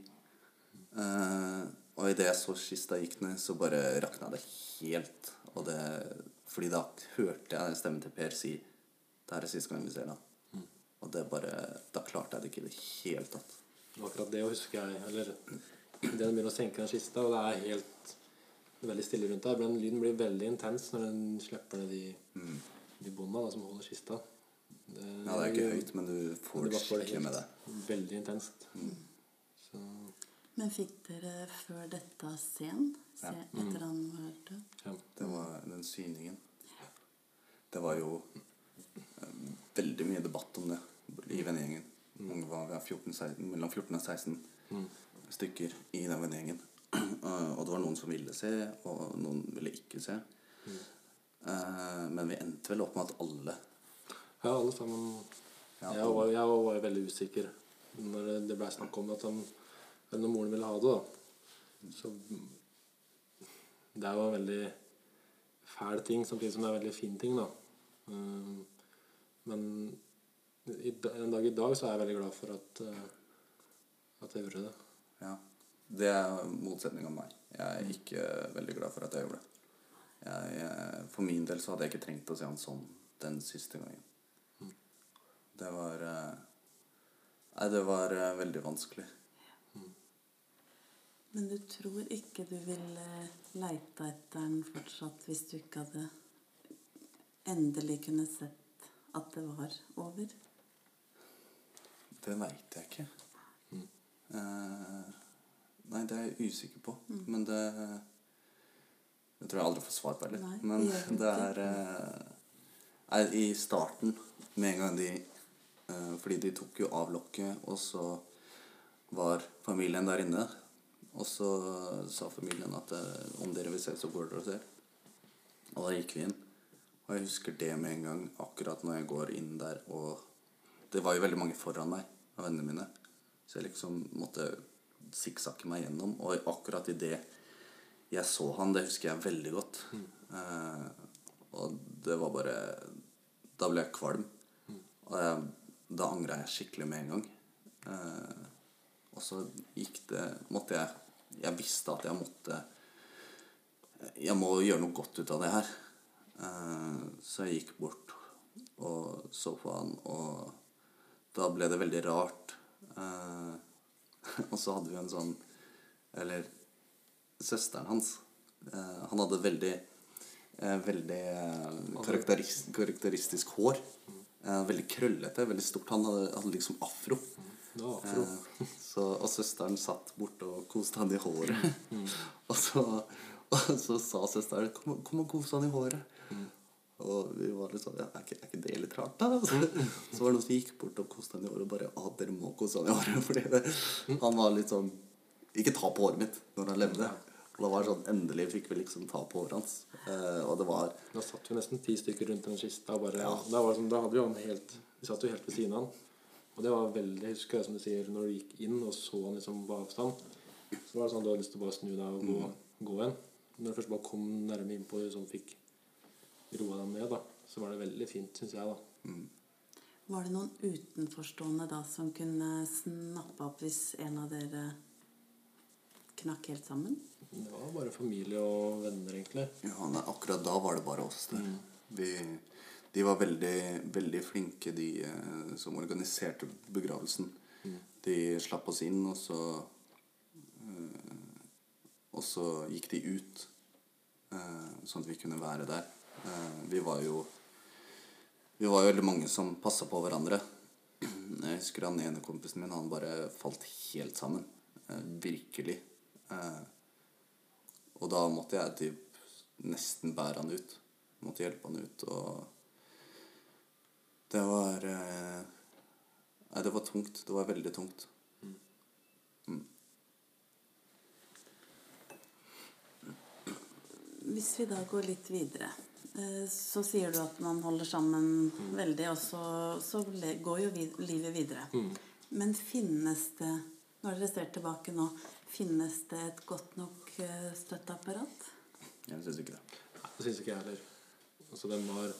Eh, og idet jeg så kista gikk ned, så bare rakna det helt. Og det, fordi da hørte jeg stemmen til Per si 'Det her er siste gang vi ser han'. Og det bare Da klarte jeg det ikke i det hele tatt. Akkurat det husker jeg. Eller det den begynner å senke den kista, og det er helt veldig stille rundt deg. Men lyden blir veldig intens når den slipper ned de, de bånda da, som holder kista. Det, Ja, det er ikke høyt, men du får det skikkelig med det. Veldig intenst. Så Men fikk dere før dette sen? Se, Ja. Etter han var død? ja. Det var den syningen. Det var jo eh, veldig mye debatt om det i vennegjengen. Mange var er 14, 16, mellom 14 og 16 stykker i den vennegjengen. Eh, og det var noen som ville se, og noen ville ikke se. Eh, men vi endte vel opp med at alle Ja, alle sammen Ja, Jeg var, jeg var veldig usikker når det- blei ble snakk om at han, eller når moren ville ha det. da Så Det er jo en veldig fæl ting, samtidig som det er en veldig fin ting. da Um, Men i, en dag i dag så er jeg veldig glad for at, uh, at jeg gjorde det. Ja. Det er motsetning av meg. Jeg er ikke veldig glad for at jeg gjorde det. Jeg, jeg, for min del så hadde jeg ikke trengt å se han sånn den siste gangen. Det var eh, Nei, det var eh, veldig vanskelig. Men du tror ikke du ville leita etter den fortsatt hvis du ikke hadde endelig kunne sett at det var over? Det veit jeg ikke. Eh, nei, det er jeg usikker på. Men det Det tror jeg aldri får svar på heller. Det Men du det er nei, I starten, med en gang de eh, Fordi de tok jo av lokket, og så var familien der inne. Og så sa familien at om dere vil se, så går dere og ser. Og da gikk vi inn. Og jeg husker det med en gang, akkurat når jeg går inn der og Det var jo veldig mange foran meg av vennene mine. Så jeg liksom måtte sikksakke meg gjennom. Og akkurat i det Jeg så han, det husker jeg veldig godt. Eh, og det var bare Da ble jeg kvalm. Og jeg, da angra jeg skikkelig med en gang. Eh, og så gikk det Måtte jeg Jeg visste at jeg måtte Jeg må gjøre noe godt ut av det her. Eh, så jeg gikk bort og så på han, og da ble det veldig rart. Eh, og så hadde vi en sånn Eller søsteren hans. Eh, han hadde veldig eh, Veldig eh, karakteris karakteristisk hår. Eh, veldig krøllete, veldig stort. Han hadde, hadde liksom afro. Var afro. Eh, så, og søsteren satt borte og koste han i håret. og, så, og så sa søsteren 'Kom, kom og kos han i håret'. Og vi var litt sånn ja, er, ikke, 'Er ikke det litt rart, da?' Så, så var det noen som gikk bort og koste han i håret og bare ah, dere må kose han i håret'. Fordi det, han var litt sånn Ikke ta på håret mitt når han levde. Og det var sånn Endelig fikk vi liksom ta på håret hans. Eh, og det var Da satt vi nesten ti stykker rundt den kista. Bare, ja. da, var det sånn, da hadde vi han helt Vi satt jo helt ved siden av han. Og det var veldig Jeg husker som du sier, når du gikk inn og så han liksom på avstand, så var det sånn du hadde lyst til å bare snu deg og gå, gå igjen. Når du først bare kom nærme innpå og liksom fikk roa dem ned, da, så var det veldig fint, syns jeg, da. Var det noen utenforstående da som kunne snappe opp hvis en av dere knakk helt sammen? Det var bare familie og venner, egentlig. Ja, nei, akkurat da var det bare oss Mm. Vi, de var veldig, veldig flinke, de eh, som organiserte begravelsen. De slapp oss inn, og så eh, Og så gikk de ut, eh, sånn at vi kunne være der. Eh, vi var jo Vi var jo veldig mange som passa på hverandre. Jeg husker han ene kompisen min, han bare falt helt sammen. Eh, virkelig. Eh, og da måtte jeg typ nesten bære han ut. Måtte hjelpe han ut, og Det var Nei, det var tungt. Det var veldig tungt. Hvis vi da går litt videre, så sier du at man holder sammen veldig, og så, så går jo vid livet videre. Men finnes det, når dere ser tilbake nå, finnes det et godt nok eh, støtteapparat? Jeg syns ikke det. Nei, Det syns ikke jeg heller. Altså, de var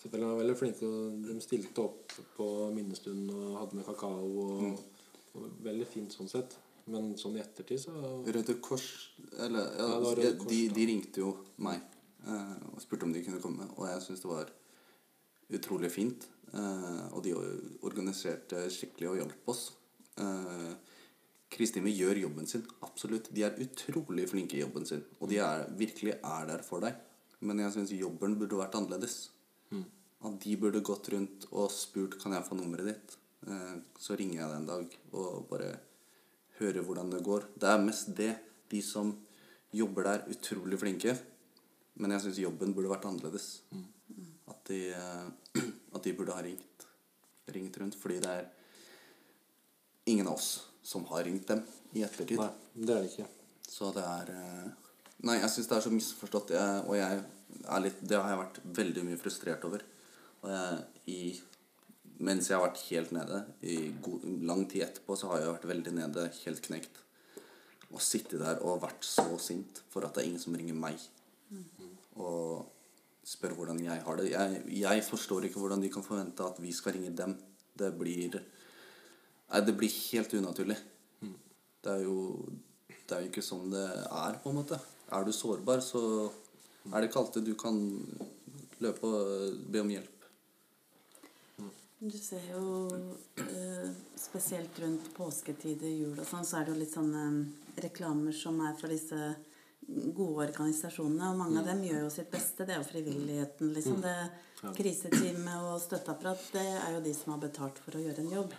selvfølgelig var veldig flinke. De stilte opp på minnestunden og hadde med kakao. Og, og Veldig fint sånn sett. Men sånn i ettertid så Røde Kors Eller ja, Ja, Røde Kors, de, de ringte jo meg eh, og spurte om de kunne komme. Og jeg syns det var utrolig fint. Eh, og de organiserte skikkelig og hjalp oss. Eh, Kristine gjør jobben sin. Absolutt. De er utrolig flinke i jobben sin. Og de er, virkelig er der for deg. Men jeg syns jobben burde vært annerledes. At de burde gått rundt og spurt kan jeg få nummeret ditt. Eh, så ringer jeg deg en dag og bare hører hvordan det går. Det er mest det. De som jobber der, utrolig flinke. Men jeg syns jobben burde vært annerledes. At, de, eh, at de burde ha ringt, ringt rundt. Fordi det er ingen av oss som har ringt dem i ettertid. Nei, det er det ikke. Så det er eh, Nei, jeg syns det er så misforstått. Jeg, og jeg er litt Det har jeg vært veldig mye frustrert over. Og jeg, i, mens jeg har vært helt nede, i god, lang tid etterpå, så har jeg vært veldig nede, helt knekt. Og sittet der og vært så sint for at det er ingen som ringer meg. Og spør hvordan jeg har det. Jeg, jeg forstår ikke hvordan de kan forvente at vi skal ringe dem. Det blir Nei, det blir helt unaturlig. Det er jo det er jo ikke sånn det er, på en måte. Er du sårbar, så er det ikke alltid du kan løpe og be om hjelp. Du ser jo eh, spesielt rundt påsketider, jul og sånn, så er det jo litt sånne reklamer som er for disse gode organisasjonene. Og mange av dem gjør jo sitt beste. Det er jo frivilligheten, liksom. Det Kriseteamet og støtteapparat, det er jo de som har betalt for å gjøre en jobb.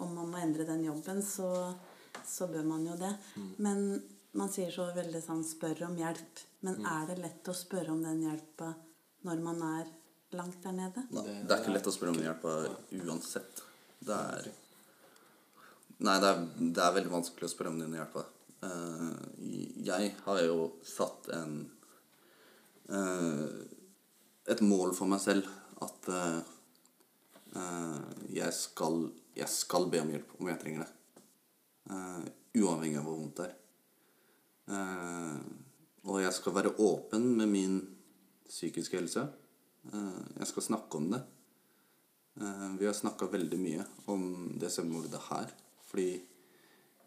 Om man må endre den jobben, så, så bør man jo det. Men man sier så veldig sånn 'spør om hjelp'. Men er det lett å spørre om den hjelpa når man er langt der nede? Det er ikke lett å spørre om hjelpa uansett. Det er Nei, det er, det er veldig vanskelig å spørre om den hjelp. Eh, jeg har jo satt en eh, et mål for meg selv at eh, jeg, skal, jeg skal be om hjelp om jeg trenger det. Uavhengig av hvor vondt det er. Og jeg skal være åpen med min psykiske helse. Jeg skal snakke om det. Vi har snakka veldig mye om det selvmordet her. Fordi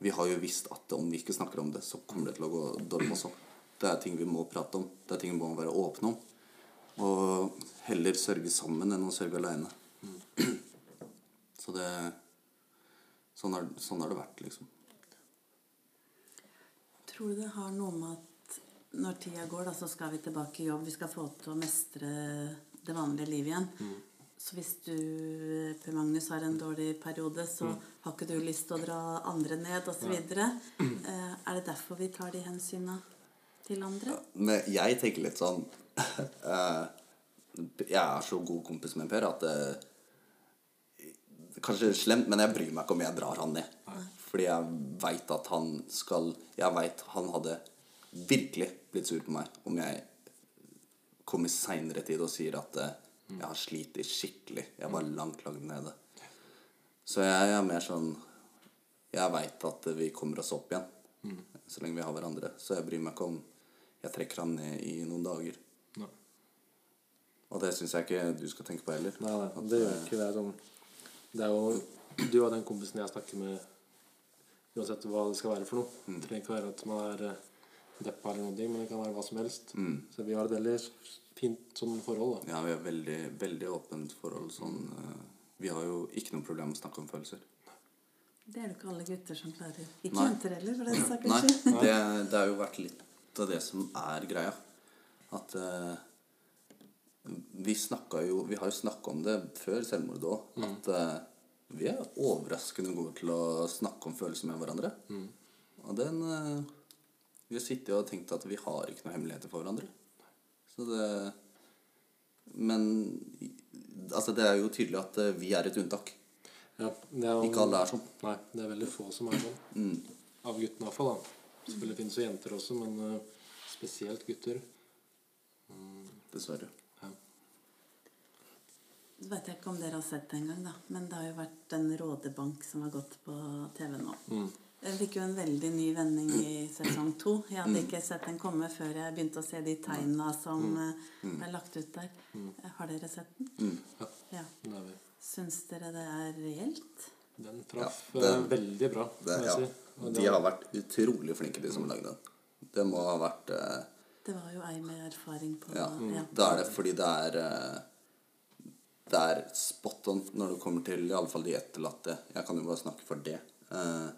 vi har jo visst at om vi ikke snakker om det, så kommer det til å gå dårlig med oss òg. Det er ting vi må prate om. Det er ting vi må være åpne om. Og heller sørge sammen enn å sørge aleine. Så det sånn, har, sånn har det vært, liksom. Tror du det har noe med at når tida går, da, så skal vi tilbake i jobb, vi skal få til å mestre det vanlige livet igjen. Så hvis du, Per Magnus, har en dårlig periode, så har ikke du lyst til å dra andre ned, osv. Eh, er det derfor vi tar de hensyna til andre? Men jeg tenker litt sånn eh, Jeg er så god kompis med Per at det Kanskje slemt, men jeg bryr meg ikke om jeg drar han ned. Fordi jeg veit at han skal Jeg veit han hadde virkelig blitt sur på meg om jeg kommer seinere tid og sier at eh, jeg har slitt skikkelig. Jeg var langt, langt nede. Så jeg er mer sånn Jeg veit at vi kommer oss opp igjen så lenge vi har hverandre. Så jeg bryr meg ikke om jeg trekker han ned i noen dager. Nei. Og det syns jeg ikke du skal tenke på heller. Nei, nei, det gjør ikke det. er Sånn. Det er jo Du og den kompisen jeg snakker med uansett hva det skal være for noe. Det trenger ikke være at man er eh, deppa eller noe, men det kan være hva som helst. Så vi har et veldig fint sånn forhold. da. Ja, vi har veldig, veldig åpent forhold. Sånn, uh, vi har jo ikke noe problem med å snakke om følelser. Det er det ikke alle gutter som klarer. Ikke Nei. jenter heller, for den saks Nei, det, det har jo vært litt av det som er greia. At uh, vi snakka jo Vi har jo snakka om det før selvmordet òg. At uh, vi er overraskende gode til å snakke om følelser med hverandre. Og den eh, Vi har sittet og tenkt at vi har ikke noen hemmeligheter for hverandre. Så det Men altså, det er jo tydelig at eh, vi er et unntak. Ja, det er jo, Ikke alle er sånn. Nei, det er veldig få som er sånn. Av guttene iallfall. Selvfølgelig finnes det jenter også, men uh, spesielt gutter. Dessverre. Ja. Så vet jeg ikke om dere har sett det engang, da. Men det har jo vært en rådebank som har gått på TV nå. Den fikk jo en veldig ny vending i sesong to. Jeg hadde ikke sett den komme før jeg begynte å se de tegna som eh, ble lagt ut der. Har dere sett den? Ja, Ja. det er vi. Syns dere det er reelt? Den traff Ja, den- eh, veldig bra, Det, ja, jeg de har vært utrolig flinke, de som lagde den. Det må ha vært eh, Det var jo ei med erfaring på Ja, ja. da er det fordi det er eh, Det er spot on når det kommer til iallfall de etterlatte. Jeg kan jo bare snakke for det. Eh,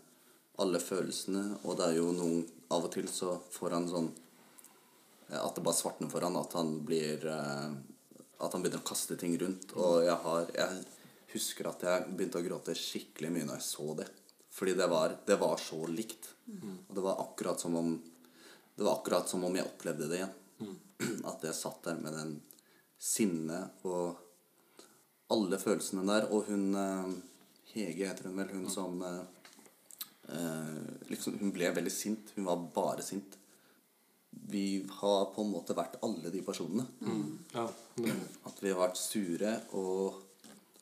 alle følelsene, og det er jo noen Av og til så får han sånn eh, At det bare svartner for han, at han blir eh, At han begynner å kaste ting rundt. Og jeg har Jeg husker at jeg begynte å gråte skikkelig mye når jeg så det. Fordi det var, det var så likt. Og det var akkurat som om Det var akkurat som om jeg opplevde det igjen. At jeg satt der med den sinnet og alle følelsene der. Og hun eh, Hege heter hun vel, hun som liksom, Hun ble veldig sint. Hun var bare sint. Vi har på en måte vært alle de personene. Ja, det, At vi har vært sure, og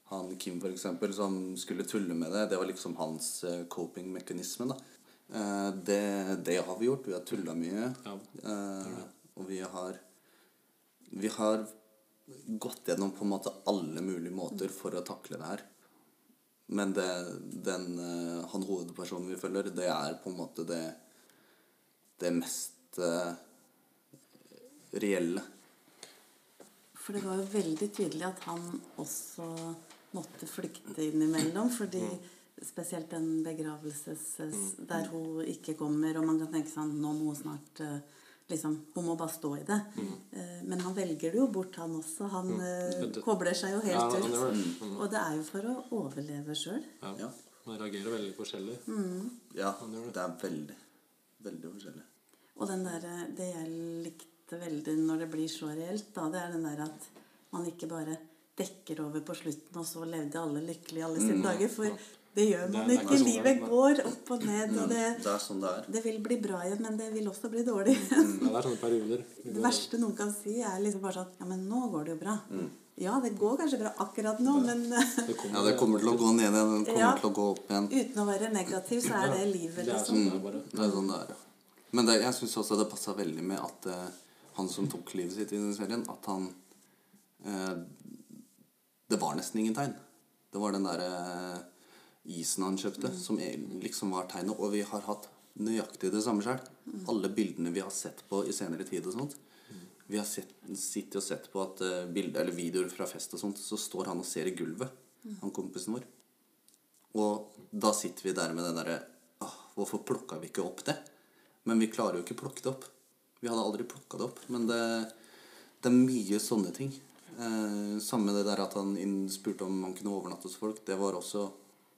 han Kim for eksempel, som skulle tulle med det, det var liksom hans eh, coping-mekanisme. da. Eh, det, det har vi gjort. Vi har tulla mye. Ja, Eh, og vi har Vi har gått gjennom på en måte alle mulige måter for å takle det her. Men det, den, eh, han hovedpersonen vi følger, det er på en måte det, det mest uh, reelle. For det var jo veldig tydelig at han også måtte flykte innimellom. Fordi spesielt den begravelses... Der hun ikke kommer, og man kan tenke sånn Nå må hun snart eh, liksom, Hun må bare stå i det. Mm. Men han velger det jo bort, han også. Han mm. Det- kobler seg jo helt ja, ut. det. ut. Og det er jo for å overleve sjøl. ja. Ja. Man reagerer veldig forskjellig. Ja, det. det er veldig, veldig forskjellig. Og den der, det jeg likte veldig når det blir så reelt, da, det er den der at man ikke bare dekker over på slutten, og så levde alle lykkelig alle sine dager. For det gjør man Det ikke. sånn det. Livet går opp og ned, og det, Det er sånn det er. det vil bli bra igjen, men det vil også bli dårlig. Ja, det er sånne perioder. Det verste noen kan si, er liksom bare sånn Ja, men nå går det jo bra. Ja, det går kanskje bra akkurat nå, men det kommer, Ja, det kommer til å gå ned igjen, det kommer Ja. til å gå opp igjen. uten å være negativ, så er det livet, Det liksom. sånn det er sånn Det er sånn det er. Men det, jeg syns også det passa veldig med at uh, han som tok livet sitt i den serien, at han uh, Det var nesten ingen tegn. Det var den derre isen han kjøpte, som e- liksom var tegnet. Og vi har hatt nøyaktig det samme sjøl. Alle bildene vi har sett på i senere tid og sånt. Vi har sett, sittet og sett på at eh, bilder, eller videoer fra fest og sånt, så står han og ser i gulvet, han kompisen vår. Og da sitter vi der med den derre Hvorfor plukka vi ikke opp det? Men vi klarer jo ikke å plukke det opp. Vi hadde aldri plukka det opp. Men det, det er mye sånne ting. Eh, samme det der at han spurte om han kunne overnatte hos folk. Det var også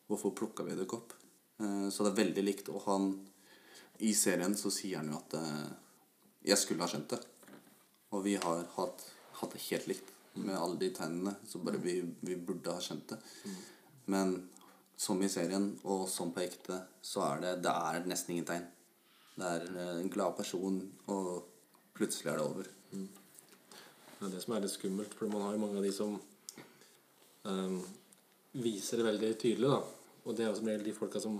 Hvorfor plukka vi ikke opp? Eh, så det er veldig likt. Og han I serien så sier han jo at eh, jeg skulle ha skjønt det. Og vi har hatt, hatt det helt likt med alle de tegnene. Så bare vi, vi burde ha skjønt det. Men som i serien, og som på ekte, så er det, det er nesten ingen tegn. Det er eh, en glad person, og plutselig er det over. Det er det som er litt skummelt, for man har jo mange av de som ehm, viser det veldig tydelig, da. Og det er jo som regel de folka som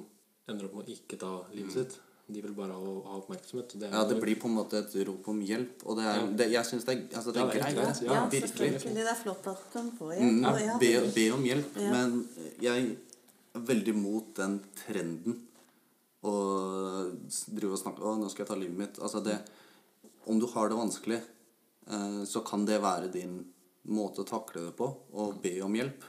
ender opp med å ikke ta livet sitt. De vil bare ha, ha oppmerksomhet. Det Ja, det blir på en måte et rop om hjelp, og det er, Ja. det, jeg syns det, altså, det Ja, er det er greit. greit. Ja, Ja, virkelig. Det er flott at de får Mm, hjelp. Mm, ja, be, be om hjelp. Ja. Men jeg er veldig mot den trenden å s- drive og snakke Å, nå skal jeg ta livet mitt. Altså det Om du har det vanskelig, eh, så kan det være din måte å takle det på, og be om hjelp.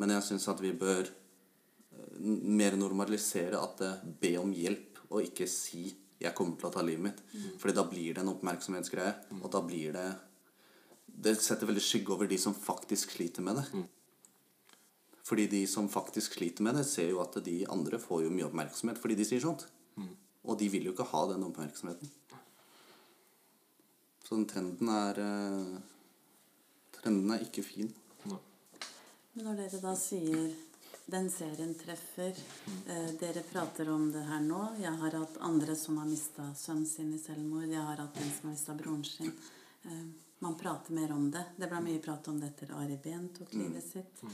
Men jeg syns at vi bør eh, mer normalisere at det be om hjelp, og ikke si 'jeg kommer til å ta livet mitt'. Fordi da blir det en oppmerksomhetsgreie, og da blir det Det setter veldig skygge over de som faktisk sliter med det. Fordi de som faktisk sliter med det, ser jo at de andre får jo mye oppmerksomhet fordi de sier sånt. Og de vil jo ikke ha den oppmerksomheten. Så den trenden er eh, Trenden er ikke fin. Men når dere da sier den serien treffer eh, Dere prater om det her nå. Jeg har hatt andre som har mista sønnen sin i selvmord. Jeg har hatt en som har mista broren sin. Eh, man prater mer om det. Det ble mye prat om det etter Ari Behn tok livet sitt.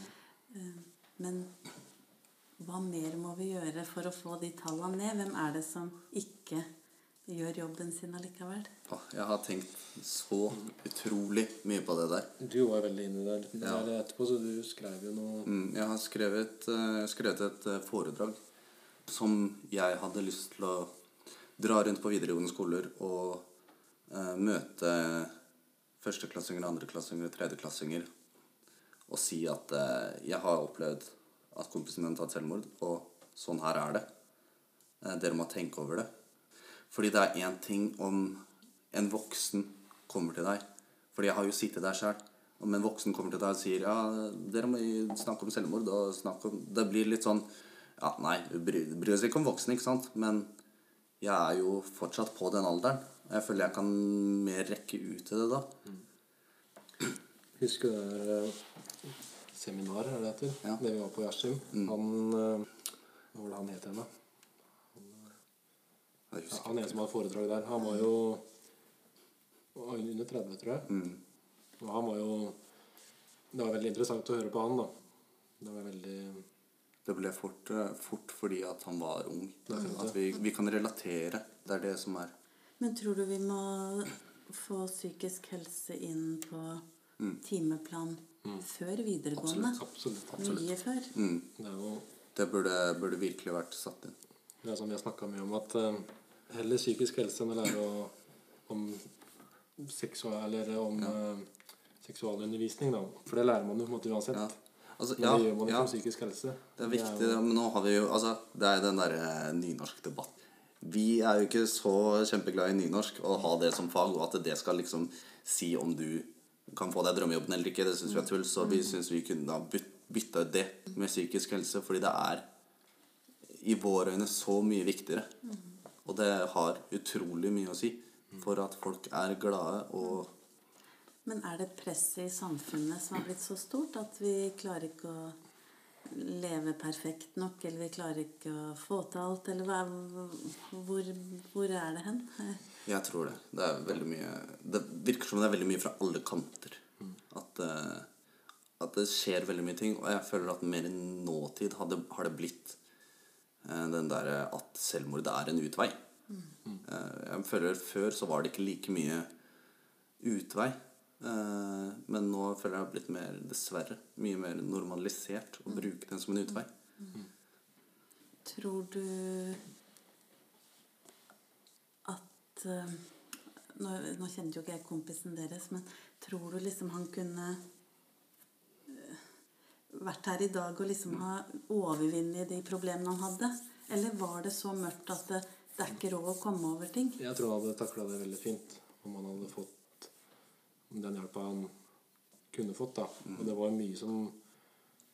Eh, men hva mer må vi gjøre for å få de tallene ned? Hvem er det som ikke gjør jobben sin allikevel? Jeg har tenkt så utrolig mye på det der. Du var veldig inne der, Ja. der etterpå, så du skrev jo noe Mm, Jeg har skrevet, eh, skrevet et eh, foredrag som jeg hadde lyst til å dra rundt på videregående skoler og eh, møte førsteklassinger, andreklassinger og tredjeklassinger og si at jeg har opplevd at kompisen min har tatt selvmord, og sånn her er det. Eh, dere må tenke over det. Fordi det er én ting om en voksen kommer til deg. Fordi jeg har jo sittet der sjøl. Om en voksen kommer til deg og sier ja, dere må snakke om selvmord og snakke om Det blir litt sånn Ja, nei, vi bryr oss ikke om voksne, ikke sant? Men jeg er jo fortsatt på den alderen. Jeg føler jeg kan mer rekke ut til det da. Husker du det der seminaret, er det det heter? Ja. Det vi var på i Askim. Han eh, Hva var det han het igjen, da? Jeg Ja, han ene som hadde foredrag der, han var jo under 30, tror jeg. Mm. Og han var jo Det var veldig interessant å høre på han, da. Det var veldig Det ble fort, eh, fort fordi at han var ung. At vi, vi kan relatere. Det er det som er Men tror du vi må få psykisk helse inn på timeplan før videregående? Absolutt. absolutt. Mye før. mm, Det er jo Det burde, burde virkelig vært satt inn. det er som vi har snakka mye om, at eh, heller psykisk helse enn å lære å, om seksual, eller om uh, seksualundervisning, da. For det lærer man jo på en måte uansett. Ja. Altså, Men ja, det gjør man jo ja, for psykisk helse. det er viktig, jo- men nå har vi jo Altså, det er den derre nynorskdebatten. Vi er jo ikke så kjempeglade i nynorsk og ha det som fag, og at det skal liksom si om du kan få deg drømmejobben eller ikke. Det syns vi er tull, så vi syns vi kunne ha bytta ut det med psykisk helse, fordi det er i våre øyne så mye viktigere. Og det har utrolig mye å si for at folk er glade og Men er det presset i samfunnet som har blitt så stort at vi klarer ikke å leve perfekt nok, eller vi klarer ikke å få til alt, eller hva, hvor, hvor er det hen? Jeg tror det. Det er veldig mye Det virker som det er veldig mye fra alle kanter. At, eh, at det skjer veldig mye ting. Og jeg føler at mer i nåtid har det, blitt den derre at selvmord er en utvei. Mm. jeg føler Før så var det ikke like mye utvei. Eh, men nå føler jeg det har blitt mer, dessverre, mye mer normalisert å bruke den som en utvei. Tror du at eh, nå, nå kjenner jo ikke jeg kompisen deres, men tror du liksom han kunne eh, vært her i dag og liksom ha overvunnet de problemene han hadde? Eller var det så mørkt at det, det er ikke råd å komme over ting? Jeg tror han hadde takla det veldig fint om han hadde fått den hjelpa han kunne fått. da. Og det var mye som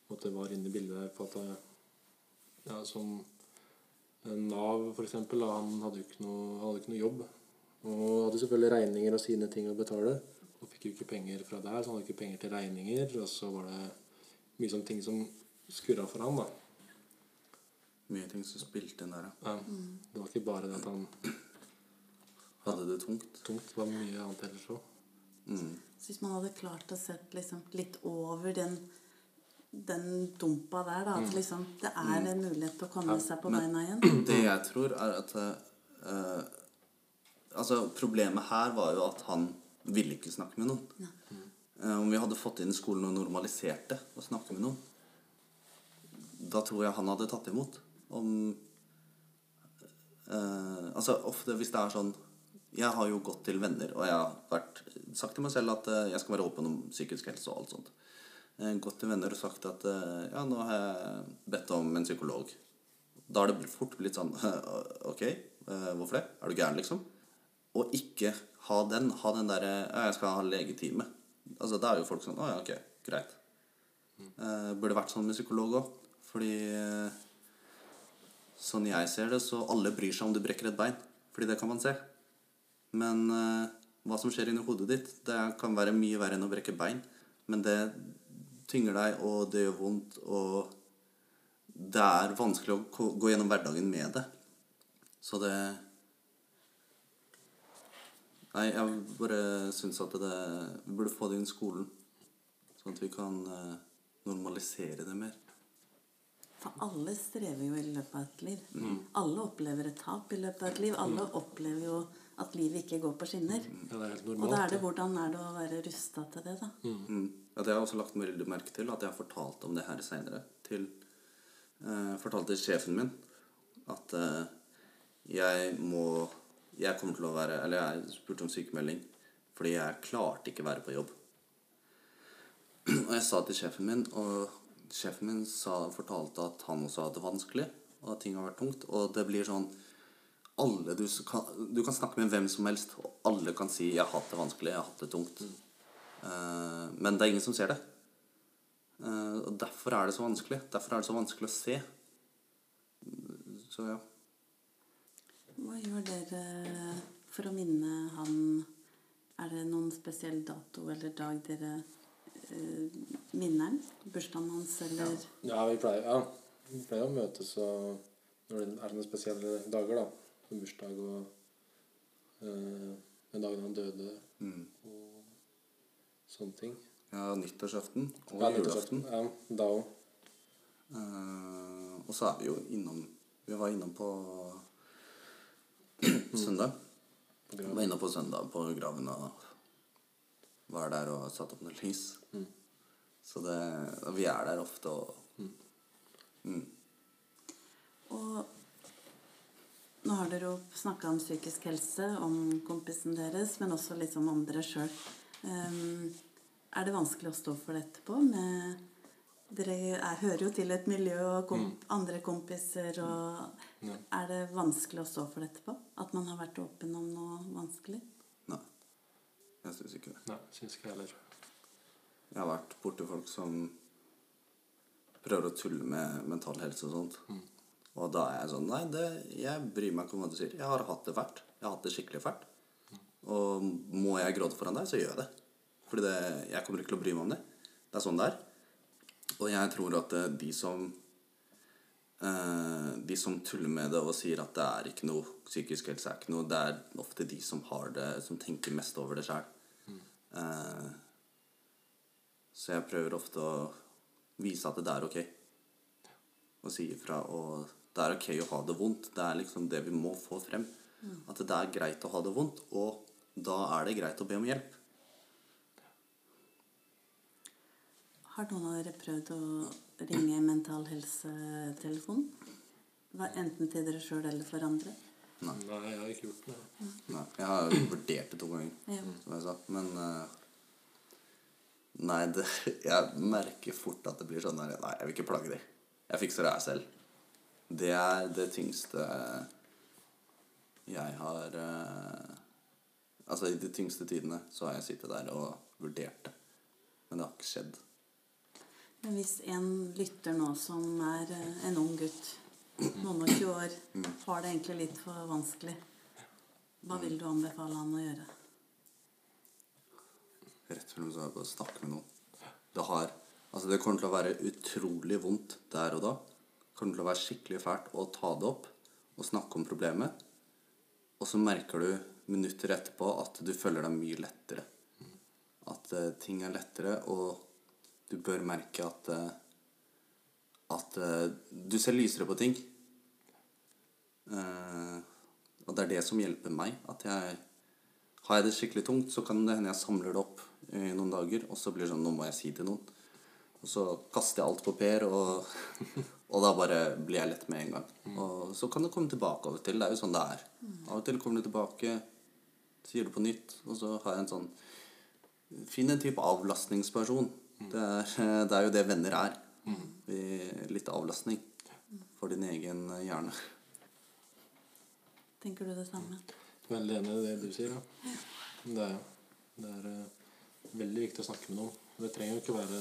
måtte, var inne i bildet der på at ja, Som Nav, for eksempel, han hadde jo ikke noe, hadde ikke noe jobb. Og hadde selvfølgelig regninger og sine ting å betale. Og fikk jo ikke penger fra der, så han hadde ikke penger til regninger. Og så var det mye sånne ting som skurra for han da. Mye ting som spilte inn der, ja. Ja, Det var ikke bare det at han Hadde det tungt. tungt, det var mye annet ellers òg. Mm. Så hvis man hadde klart å sett liksom litt over den, den dumpa der, da At liksom det er en mulighet til å komme seg på beina igjen. Det jeg tror, er at uh, Altså, problemet her var jo at han ville ikke snakke med noen. Eh, om vi hadde fått inn skolen og normalisert det og snakket med noen, da tror jeg han hadde tatt imot. Om eh, Altså, ofte hvis det er sånn Jeg har jo gått til venner, og jeg har vært, sagt til meg selv at eh, jeg skal være åpen om psykisk helse og alt sånt. Eh, gått til venner og sagt at eh, ja, nå har jeg bedt om en psykolog. Da har det fort blitt sånn Ok, eh, hvorfor det? Er du gæren, liksom? Og ikke ha den. Ha den derre Jeg skal ha legetime. Altså, da er jo folk sånn Å ja, ok, greit. Uh, burde vært sånn med psykolog òg. Fordi eh, sånn jeg ser det, så alle bryr seg om du brekker et bein. Fordi det kan man se. Men uh, hva som skjer inni hodet ditt, det kan være mye verre enn å brekke bein. Men det tynger deg, og det gjør vondt, og det er vanskelig å gå gjennom hverdagen med det. Så det Nei, jeg bare syns at det Vi burde få det inn i skolen. Sånn at vi kan eh, normalisere det mer. For alle strever jo i løpet av et liv. Alle opplever et tap i løpet av et liv. Alle opplever jo at livet ikke går på skinner. Ja, det er helt Og da er det hvordan er det å være rusta til det, da? Mm. Ja, det har jeg også lagt veldig merke til, at jeg har fortalt om det her seinere. Til eh, Fortalte sjefen min at eh, jeg må Jeg kommer til å være Eller jeg spurte om sykemelding fordi jeg klarte ikke å være på jobb. Og jeg sa til sjefen min, og sjefen min sa, fortalte at han også hadde det vanskelig, og at ting har vært tungt. Og det blir sånn alle du, kan, du kan snakke med hvem som helst, og alle kan si 'jeg har hatt det vanskelig', 'jeg har hatt det tungt'. Uh, men det er ingen som ser det. Uh, og derfor er det så vanskelig. Derfor er det så vanskelig å se. Så ja. Hva gjør dere for å minne han Er det noen spesiell dato eller dag dere eh, minner han? Bursdagen hans, eller Ja, vi pleier, ja, vi pleier å møtes og når det er noen spesielle dager, da. Som bursdag og eh, den dagen han døde Mm. og sånne ting. ja nyttårsaften og Ja, julaften. Ja, da òg. Eh, og så er vi jo innom Vi var innom på søndag. På Vi var inne på søndag på graven og var der og satte opp noe lys. Så det, vi er der ofte og mm. Og nå har dere jo snakka om psykisk helse, om kompisen deres, men også liksom om dere sjøl. er det vanskelig å stå for det etterpå? Med, dere er, hører jo til et miljø og kom, andre kompiser. og Ja. Er det vanskelig å stå for dette på? At man har vært åpen om noe vanskelig? Nei. Jeg syns ikke det. Nei, syns ikke jeg heller. Jeg har vært borti folk som prøver å tulle med mental helse og sånt. Og da er jeg sånn Nei, det, jeg bryr meg ikke om hva du sier. Jeg har hatt det fælt. Jeg har hatt det skikkelig fælt. Og må jeg gråte foran deg, så gjør jeg det. Fordi det, jeg kommer ikke til å bry meg om det. Det er sånn det er. Og jeg tror at eh, de som eh, De som tuller med det og sier at det er ikke noe psykisk helse, er ikke noe, det er ofte de som har det, som tenker mest over det sjøl. Mm. så jeg prøver ofte å vise at det er ok. Og si ifra. Og det er ok å ha det vondt. Det er liksom det vi må få frem. At det er greit å ha det vondt, og da er det greit å be om hjelp. Har noen av dere prøvd å ringe Mental Helse-telefonen? Enten til dere sjøl eller for andre? Nei, jeg har ikke gjort det. Nei, jeg har vurdert det to ganger, Ja. som jeg sa. Men eh, Nei, det, jeg merker fort at det blir sånn der Nei, jeg vil ikke plage dem. Jeg fikser det her selv. Det er det tyngste jeg har eh, Altså, i de tyngste tidene så har jeg sittet der og vurdert det. Men det har ikke skjedd. Hvis en lytter nå som er eh, en ung gutt, noen og 20 år, har det egentlig litt for vanskelig, hva vil du anbefale han å gjøre? Rett og slett bare snakke med noen. Det har Altså, det kommer til å være utrolig vondt der og da. Det kommer til å være skikkelig fælt å ta det opp og snakke om problemet. Og så merker du minutter etterpå at du føler deg mye lettere. At eh, ting er lettere, og du bør merke at eh, at eh, du ser lysere på ting. Eh, og det er det som hjelper meg. At jeg har jeg det skikkelig tungt, så kan det hende jeg samler det opp i noen dager, og så blir det sånn Nå må jeg si til noen. Og så kaster jeg alt på Per, og, og da bare blir jeg lett med en gang. Og så kan det komme tilbake av og til. Det er jo sånn det er. Av og til kommer det tilbake, sier det på nytt, og så har jeg en sånn Finn en type avlastningsperson. Det er, det er jo det venner er. Litt avlastning for din egen hjerne. Tenker du det samme? Veldig enig i det du sier. Ja. Det er, det er eh, veldig viktig å snakke med noen. Det trenger jo ikke være,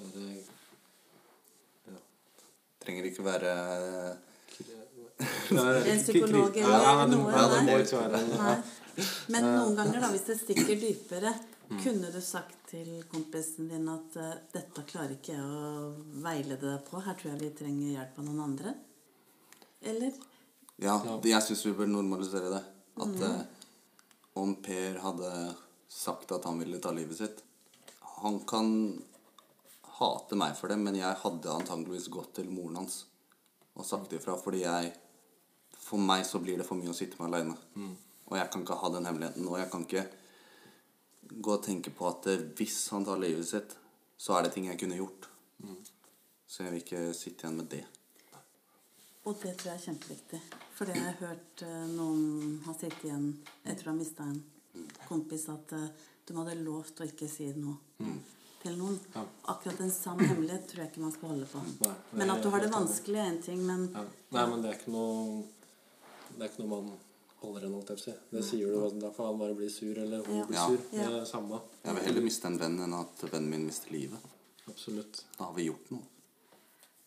være ja. Trenger ikke være En psykolog eller noe? ja, det må ikke være en Nei. Men noen ganger, da, hvis det stikker dypere, kunne du sagt til kompisen din at uh, 'Dette klarer ikke jeg å veilede deg på. Her tror jeg vi trenger hjelp av noen andre'? Eller? Ja, jeg syns vi bør normalisere det. At eh, om Per hadde sagt at han ville ta livet sitt Han kan hate meg for det, men jeg hadde antageligvis gått til moren hans og sagt ifra, fordi jeg For meg så blir det for mye å sitte med aleine. Og jeg kan ikke ha den hemmeligheten. Og jeg kan ikke gå og tenke på at eh, hvis han tar livet sitt, så er det ting jeg kunne gjort. Så jeg vil ikke sitte igjen med det. Og det tror jeg er kjempeviktig. For det har jeg hørt eh, noen har sittet igjen etter å ha mista en kompis, at eh, de hadde lovt å ikke si noe til noen. Ja. Akkurat en sann hemmelighet tror jeg ikke man skal holde på. Nei, Men at du har det vanskelig, er en ting, men Ja. Nei, men det er ikke noe Det er ikke noe man holder igjen, holdt jeg på å si. Det sier du, da får han bare bli sur, eller hun blir Ja. sur. Ja. Det er samme. Jeg vil heller miste en venn enn at vennen min mister livet. Absolutt. Da har vi gjort noe.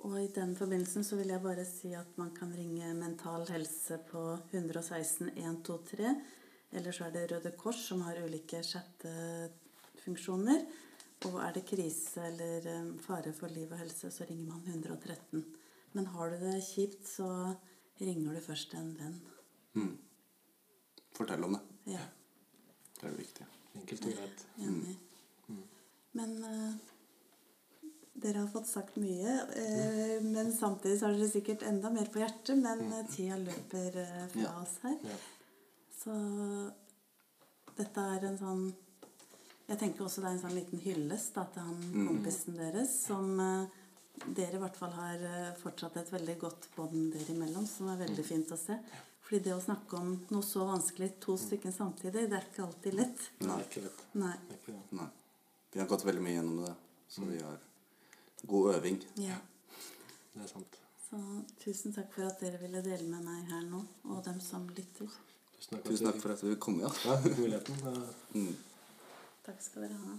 Og i den forbindelsen så vil jeg bare si at man kan ringe Mental Helse på 116 123. Eller så er det Røde Kors som har ulike chattefunksjoner. Og er det krise eller eh, fare for liv og helse, så ringer man 113. Men har du det kjipt, så ringer du først en venn. Fortell om det. Ja, Det er det viktige. Enkelt og greit. enig. Men uh, dere har fått sagt mye. eh, men samtidig så har dere sikkert enda mer på hjertet. Men mm. tida løper uh, fra Ja. oss her. Ja. Så dette er en sånn Jeg tenker også det er en sånn liten hyllest da, til han kompisen deres, som eh, dere i hvert fall har eh, fortsatt et veldig godt bånd dere imellom, som er veldig fint å se. Fordi det å snakke om noe så vanskelig to stykker samtidig, det er ikke alltid lett. Det er ikke lett. Nei. Ikke. Nei. Vi har gått veldig mye gjennom det, så vi har god øving. Ja. Det er sant. Så tusen takk for at dere ville dele med meg her nå, og dem som lytter. Tusen takk, Tusen takk for at du kom, ja. Ja, muligheten. Mm. Takk skal dere ha.